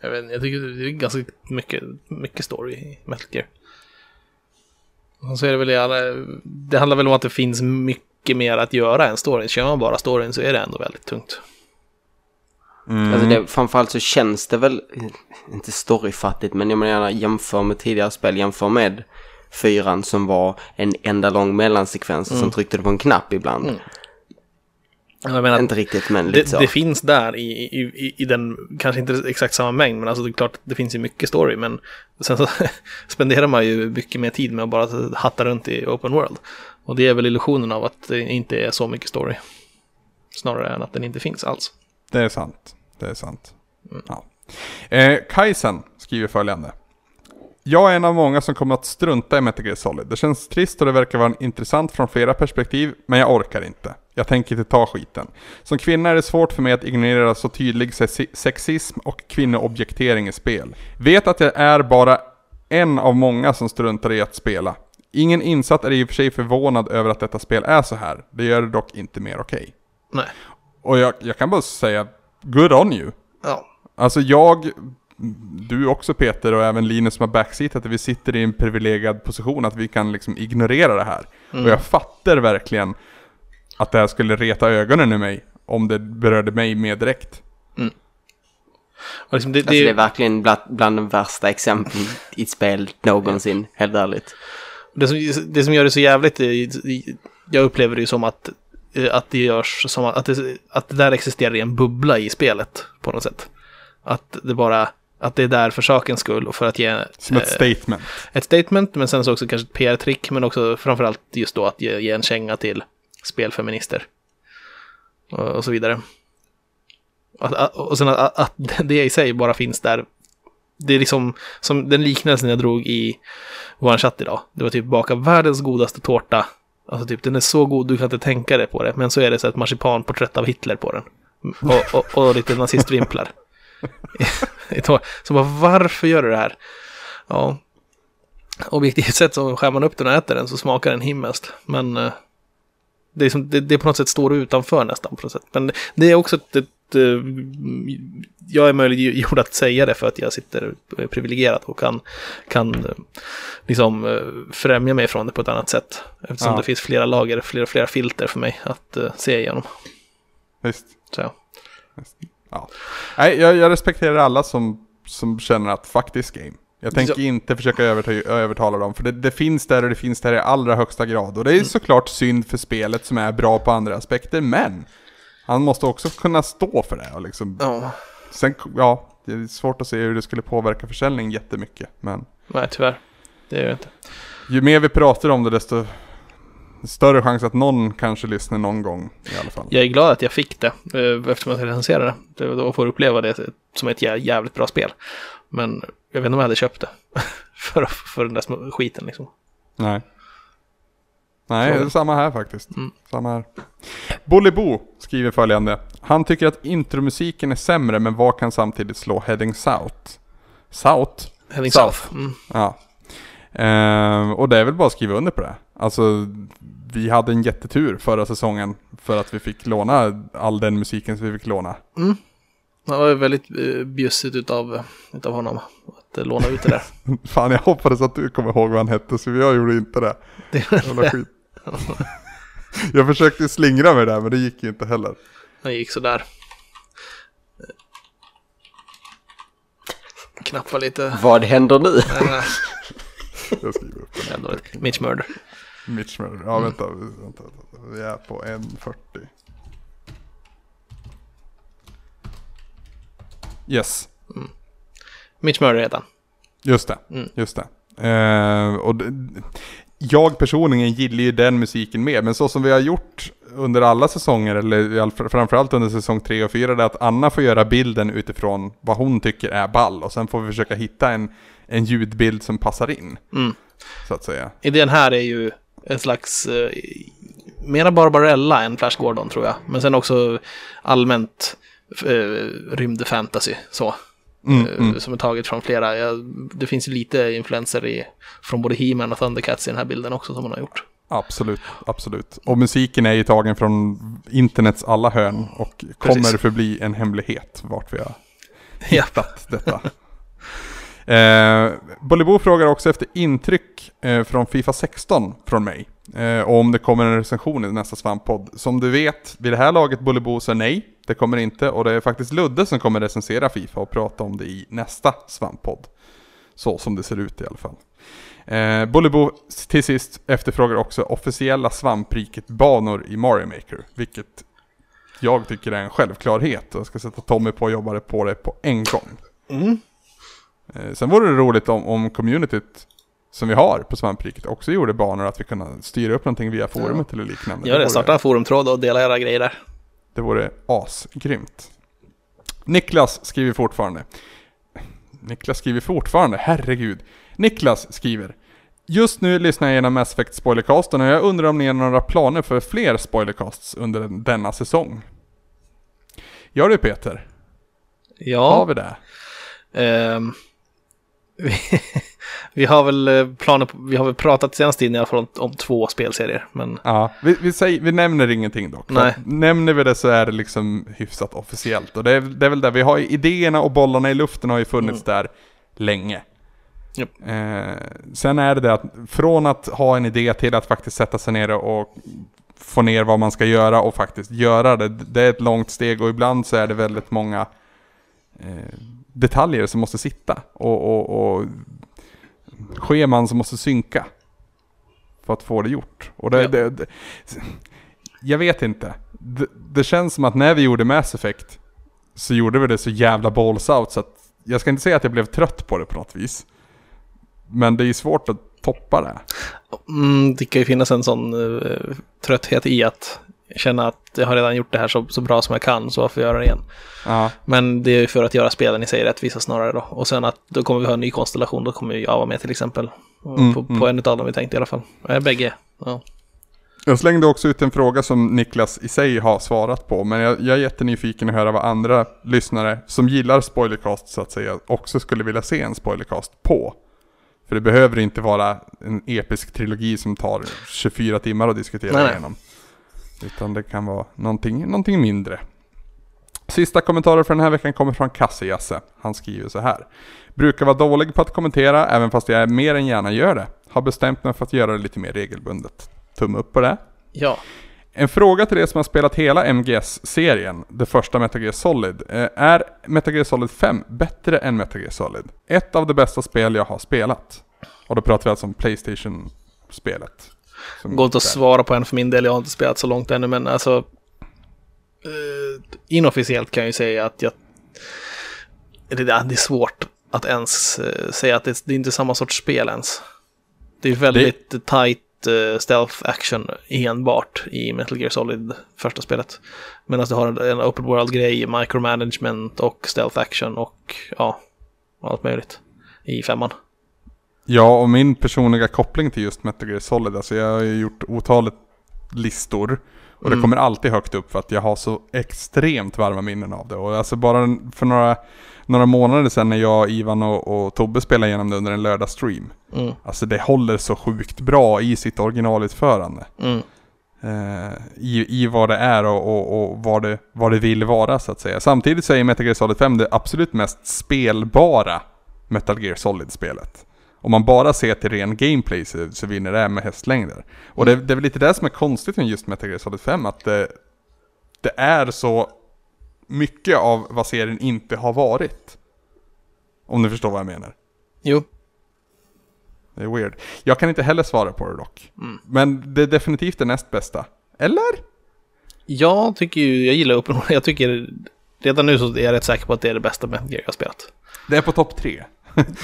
Jag, vet, inte, jag tycker det är ganska mycket, mycket story i Metal Gear. Och så är det väl i alla, det handlar väl om att det finns mycket mer att göra än storyn. Kör man bara storyn så är det ändå väldigt tungt. Alltså det, framförallt så känns det väl, inte storyfattigt, men jag menar jämför med tidigare spel, jämför med fyran som var en enda lång mellansekvens och Mm. som tryckte på en knapp ibland. Jag menar, Inte riktigt, men lite det, så. det finns där i, i, i, i den, kanske inte exakt samma mängd, men alltså det är klart det finns ju mycket story, men sen så <laughs> spenderar man ju mycket mer tid med att bara hatta runt i open world. Och det är väl illusionen av att det inte är så mycket story. Snarare än att den inte finns alls. det är sant. Det är sant. Ja. Eh, Kajsen skriver följande. Jag är en av många som kommer att strunta i Metal Gear Solid. Det känns trist och det verkar vara intressant från flera perspektiv, men jag orkar inte. Jag tänker inte ta skiten. Som kvinna är det svårt för mig att ignorera så tydlig sexism och kvinnoobjektering i spel. Vet att jag är bara en av många som struntar i att spela. Ingen insatt är i och för sig förvånad över att detta spel är så här. Det gör det dock inte mer okej. Nej. Och jag, jag kan bara säga, good on you. Ja. Alltså jag, du också Peter och även Linus som har backseatat, att vi sitter i en privilegierad position att vi kan liksom ignorera det här. Och jag fattar verkligen att det här skulle reta ögonen ur mig om det berörde mig mer direkt. Och liksom det, det, Alltså det är verkligen bland, bland de värsta exemplen i ett spel någonsin, helt ärligt. Det som, det som gör det så jävligt, är- jag upplever det ju som att, eh, att det görs som att, att, det, att det där existerar i en bubbla i spelet på något sätt. Att det bara, att det är där för sakens skull och för att ge Som ett eh, statement. ett statement, men sen så också kanske ett PR-trick, men också framförallt just då att ge, ge en känga till spelfeminister. Och, och så vidare. Att, och sen att, att <laughs> det i sig bara finns där. Det är liksom som den liknelsen jag drog i One Shot idag. Det var typ baka världens godaste tårta. Alltså typ den är så god du kan inte tänka dig på det. Men så är det så ett marsipanporträtt av Hitler på den. Och, och, och lite nazistvimplar. <laughs> Så bara varför gör du det här? Ja, objektivt sett så skär man upp den och äter den så smakar den himmelskt. Men eh, det, är som, det, det på något sätt står utanför nästan på något sätt. Men det är också ett, ett eh, jag är möjliggjord att säga det för att jag sitter privilegierad och kan, kan eh, liksom eh, främja mig från det på ett annat sätt. Eftersom Ja. det finns flera lager, flera, flera filter för mig att eh, se igenom. Visst. Så, ja. Ja. Nej, jag, jag respekterar alla som, som känner att fuck this game. Jag tänker inte försöka överta- övertala dem, för det, det finns där och det finns där i allra högsta grad. Och det är såklart synd för spelet som är bra på andra aspekter, men han måste också kunna stå för det. Och liksom, ja, Sen, ja, det är svårt att se hur det skulle påverka försäljningen jättemycket. Men nej tyvärr. Det är det inte. ju mer vi pratar om det, desto större chans att någon kanske lyssnar någon gång i alla fall. Jag är glad att jag fick det eh, eftersom jag recenserade det. Och får uppleva det som ett jä- jävligt bra spel. Men jag vet inte om jag hade köpt det. <laughs> för, för den där skiten liksom. Nej. Nej, det är samma här faktiskt. Mm. Samma här. Bollybo skriver följande. Han tycker att intromusiken är sämre men vad kan samtidigt slå Heading South? South? Heading South. South. Mm. Ja. Ehm, och det är väl bara att skriva under på det. Alltså, vi hade en jättetur förra säsongen för att vi fick låna all den musiken som vi fick låna. Det var ju väldigt uh, bjussigt utav, utav honom att uh, låna ut det där. <laughs> Fan, jag hoppades att du kommer ihåg vad han hette, så jag gjorde inte det. Det, skit. <laughs> Jag försökte slingra mig där, men det gick ju inte heller. det gick sådär. Knappa lite. Vad händer nu? <laughs> Jag skriver upp den. ändå Mitch Murder. Mitch Murder. Ja, vänta, vänta, vänta. Vi är på 1.40. Yes, Mitch Murder heter han. just det. Mm. Just det. Eh, och d- jag personligen gillar ju den musiken mer, men så som vi har gjort under alla säsonger, eller framförallt under säsong 3 och 4, det är att Anna får göra bilden utifrån vad hon tycker är ball, och sen får vi försöka hitta en, en ljudbild som passar in, Mm. så att säga. Idén här är ju en slags uh, mera Barbarella än Flash Gordon tror jag. Men sen också allmänt uh, rymdfantasy så. Mm, eh, mm. Som är taget från flera. Det finns lite influenser i, från både He-Man och Thundercats i den här bilden också som man har gjort. Absolut, absolut. Och musiken är ju tagen från internets alla hörn och kommer Precis. förbli en hemlighet vart vi har <laughs> hittat detta. Eh, Bollybo frågar också efter intryck eh, från Fifa 16 från mig. Eh, och om det kommer en recension i nästa svamppodd. Som du vet, vid det här laget Bollybo så nej, det kommer inte. Och det är faktiskt Ludde som kommer recensera Fifa och prata om det i nästa svamppodd. Så som det ser ut i alla fall. Eh, Bollybo till sist efterfrågar också officiella svampriket-banor i Mario Maker. Vilket jag tycker är en självklarhet. Och jag ska sätta Tommy på och jobba på det på en gång. Mm. Eh, sen vore det roligt om, om communityt som vi har på svampriket också gjorde banor att vi kunde styra upp någonting via forumet eller liknande. Gör det, vore- starta en forumtråd och dela era grejer där. det vore asgrymt. Niklas skriver fortfarande. Niklas skriver fortfarande, herregud. Niklas skriver. Just nu lyssnar jag igenom Mass Effect spoilercasten och jag undrar om ni har några planer för fler spoilercasts under denna säsong? Gör du Peter? Har Ja, vi det? ehm, vi, <laughs> vi har väl eh, planer på, vi har väl pratat senaste tiden i alla fall om, om två spelserier. Men Ja, vi, vi, säger, vi nämner ingenting dock. Nej. Nämner vi det så är det liksom hyfsat officiellt. Och det är, det är väl där vi har idéerna och bollarna i luften har ju funnits där länge. Japp. Eh, sen är det det att från att ha en idé till att faktiskt sätta sig ner och få ner vad man ska göra och faktiskt göra det. Det är ett långt steg och ibland så är det väldigt många eh, detaljer som måste sitta. Och, och, och scheman som måste synka. För att få det gjort. Och det, Ja. det, det, jag vet inte. Det, det känns som att när vi gjorde Mass Effect så gjorde vi det så jävla balls out så att jag ska inte säga att jag blev trött på det på något vis. Men det är ju svårt att toppa det. mm, det kan ju finnas en sån eh, trötthet i att känna att jag har redan gjort det här så, så bra som jag kan, så varför göra det igen? Ja, Men det är ju för att göra spelen i sig rättvisa snarare då. Och sen att då kommer vi ha en ny konstellation, då kommer jag vara med till exempel. Mm, på, på mm. en av dem vi tänkte i alla fall. Eh, bägge. Ja. Jag slängde också ut en fråga som Niklas i sig har svarat på, men jag, jag är jättenyfiken att höra vad andra lyssnare som gillar spoilercast så att säga också skulle vilja se en spoilercast på. För det behöver inte vara en episk trilogi som tar 24 timmar att diskutera Nej, nej. Utan det kan vara någonting, någonting mindre. Sista kommentaren för den här veckan kommer från Kassejasse. Han skriver så här. Brukar vara dålig på att kommentera, även fast jag mer än gärna gör det. Har bestämt mig för att göra det lite mer regelbundet. Tumme upp på det. ja. En fråga till er som har spelat hela MGS-serien, det första Metal Gear Solid. Eh, Är Metal Gear Solid 5 bättre än Metal Gear Solid? Ett av de bästa spel jag har spelat. Och då pratar vi alltså om Playstation-spelet. Som Går inte att svara på en för min del, jag har inte spelat så långt ännu, men alltså... Eh, inofficiellt kan jag ju säga att jag... Det, det är svårt att ens eh, säga att det, det är inte samma sorts spel ens. Det är väldigt tight eh, stealth action enbart i Metal Gear Solid första spelet. Medan du har en, en open world-grej, micromanagement och stealth action och ja, allt möjligt i femman. Ja, och min personliga koppling till just Metal Gear Solid, alltså jag har ju gjort otalet listor. Och det kommer alltid högt upp för att jag har så extremt varma minnen av det. Och alltså bara för några, några månader sedan när jag, Ivan och, och Tobbe spelade igenom det under en lördagsstream. Mm. Alltså det håller så sjukt bra i sitt originalutförande. Mm. Eh, i, I vad det är och, och, och vad, det, vad det vill vara så att säga. Samtidigt så är Metal Gear Solid 5 det absolut mest spelbara Metal Gear Solid-spelet. Om man bara ser till ren gameplay så, så vinner det med hästlängder. Och det, det är väl lite det som är konstigt med just Metal Gear Solid 5, att det, det är så mycket av vad serien inte har varit. Om ni förstår vad jag menar. Jo. Det är weird. Jag kan inte heller svara på det dock. Mm. Men det är definitivt det näst bästa. Eller? Jag tycker ju, jag gillar World. Jag tycker, redan nu så är jag rätt säker på att det är det bästa Metal Gear jag har spelat. Det är på topp tre.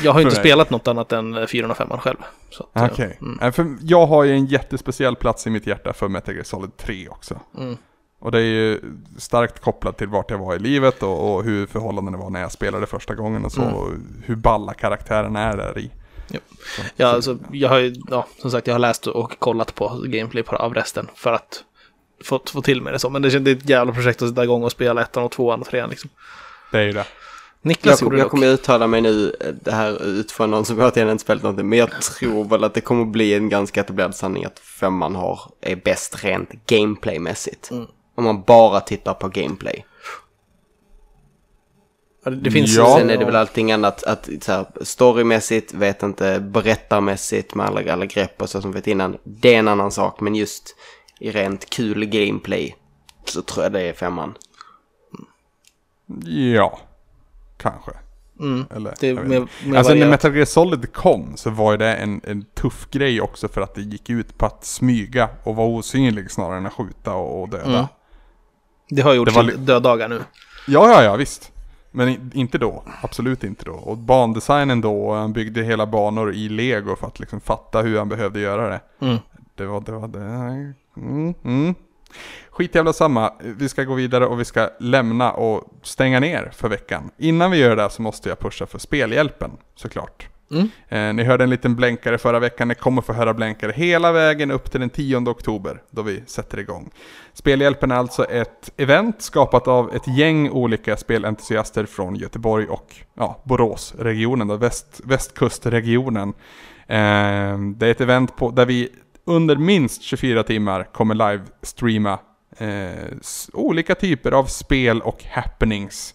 Jag har ju inte spelat något annat än 405 själv. Så att, Okej. mm. Nej, för Jag har ju en jättespeciell plats i mitt hjärta för Metal Gear Solid 3 också. Mm. Och det är ju starkt kopplat till vart jag var i livet och, och hur förhållandena var när jag spelade första gången och så. Mm. Och hur balla karaktärerna är där i. Ja. Så, Ja, så- alltså, jag har ju, ja, som sagt, jag har läst och kollat på gameplay på, av resten för att få, få till med det så. Men det är ett jävla projekt att sätta igång och spela ettan och tvåan och trean liksom. Det är ju det. Niklas Jag, jag kommer uttala mig nu eh, det här utifrån någon som återigen inte spelat någonting. Men jag tror väl att det kommer bli en ganska etablerad sanning att femman har, är bäst rent gameplaymässigt. Mm. Om man bara tittar på gameplay. Ja, det, det finns Ja. Sen är det väl allting annat, att så här, storymässigt, vet inte, berättarmässigt med alla, alla grepp och så som vi vet innan. Det är en annan sak, men just i rent kul gameplay så tror jag det är femman. Ja. Kanske. Mm. Eller, Det med, med Alltså när. Metal Gear Solid kom så var ju det en, en tuff grej också för att det gick ut på att smyga och vara osynlig snarare än att skjuta och, och döda. Mm. Det har gjort det var döddagar nu. Ja, ja, ja, visst. Men inte då. Absolut inte då. Och bandesignen då, han byggde hela banor i lego för att liksom fatta hur han behövde göra det. Mm. Det var, det var det. Mm, mm. Skitjävla samma. Vi ska gå vidare och vi ska lämna och stänga ner för veckan. Innan vi gör det så måste jag pusha för spelhjälpen, såklart. Mm. Eh, ni hörde en liten blänkare förra veckan, ni kommer få höra blänkare hela vägen upp till den 10 oktober då vi sätter igång. Spelhjälpen är alltså ett event skapat av ett gäng olika spelentusiaster från Göteborg och ja, Boråsregionen, då, väst, västkustregionen. Eh, det är ett event på, där vi under minst 24 timmar kommer livestreama eh, olika typer av spel och happenings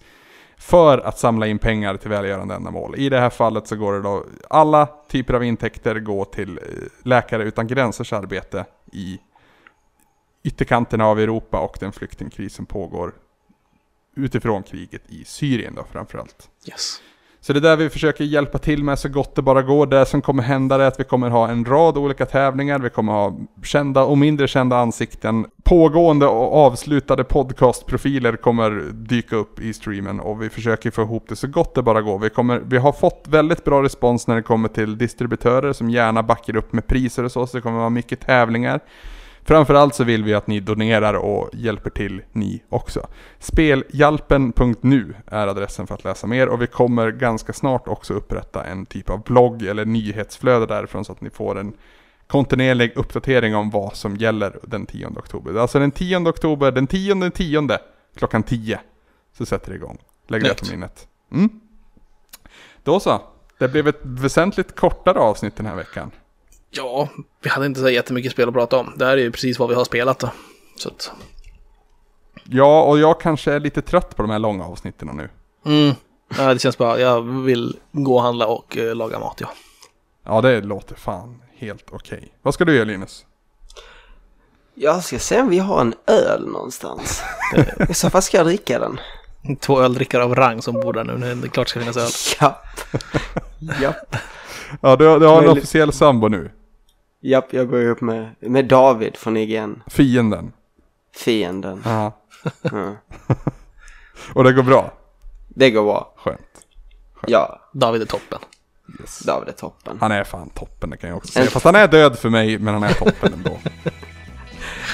för att samla in pengar till välgörande ändamål. I det här fallet så går det då, alla typer av intäkter går till eh, Läkare Utan Gränsers arbete i ytterkanterna av Europa och den flyktingkris som pågår utifrån kriget i Syrien då framförallt. Yes. Så det är där vi försöker hjälpa till med så gott det bara går. Det som kommer hända är att vi kommer ha en rad olika tävlingar. Vi kommer ha kända och mindre kända ansikten. Pågående och avslutade podcastprofiler kommer dyka upp i streamen och vi försöker få ihop det så gott det bara går. Vi, kommer, vi har fått väldigt bra respons när det kommer till distributörer som gärna backar upp med priser och så, så det kommer vara mycket tävlingar. Framförallt så vill vi att ni donerar och hjälper till ni också. Spelhjälpen.nu är adressen för att läsa mer och vi kommer ganska snart också upprätta en typ av blogg eller nyhetsflöde därifrån så att ni får en kontinuerlig uppdatering om vad som gäller den 10 oktober. Alltså den 10 oktober, den 10 den 10 klockan 10 så sätter det igång. Lägg det på minnet. Mm. Då så. Det blev ett väsentligt kortare avsnitt den här veckan. Ja, vi hade inte så jättemycket spel att prata om. Det här är ju precis vad vi har spelat då. Så att, Ja, och jag kanske är lite trött på de här långa avsnitten nu. mm. ja, det känns bara, jag vill gå och handla och eh, laga mat ja. Ja, det låter fan helt okej. Vad ska du göra Linus? Jag ska se om vi har en öl någonstans. I så fall ska jag dricka den. <laughs> Två öldrickare av rang som bor där nu det klart ska finnas öl. Japp. Japp. <laughs> Ja, du, du har en officiell sambo nu. Japp, jag går upp med, med David från IGN. Fienden. Fienden. Ja. <laughs> <laughs> Och det går bra. Det går bra. Skönt. Ja, David är toppen. Yes. David är toppen. Han är fan toppen, det kan jag också säga. En- Fast han är död för mig, men han är toppen ändå. <laughs>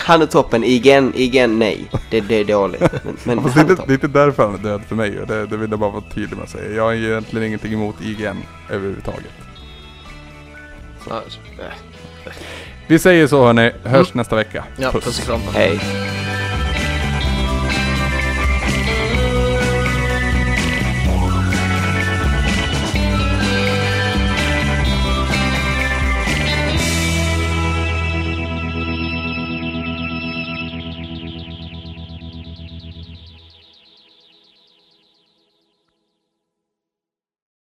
Han är toppen. IGN, IGN nej. Det, det är dåligt. Men, men Fast det, är han är inte, det är toppen. inte därför han är död för mig. och Det, det vill jag bara vara tydlig med att säga. Jag har egentligen ingenting emot IGN överhuvudtaget. Ja, eh, vi säger så hörni, hörs nästa vecka. ja Puss. puss och kram. Hej.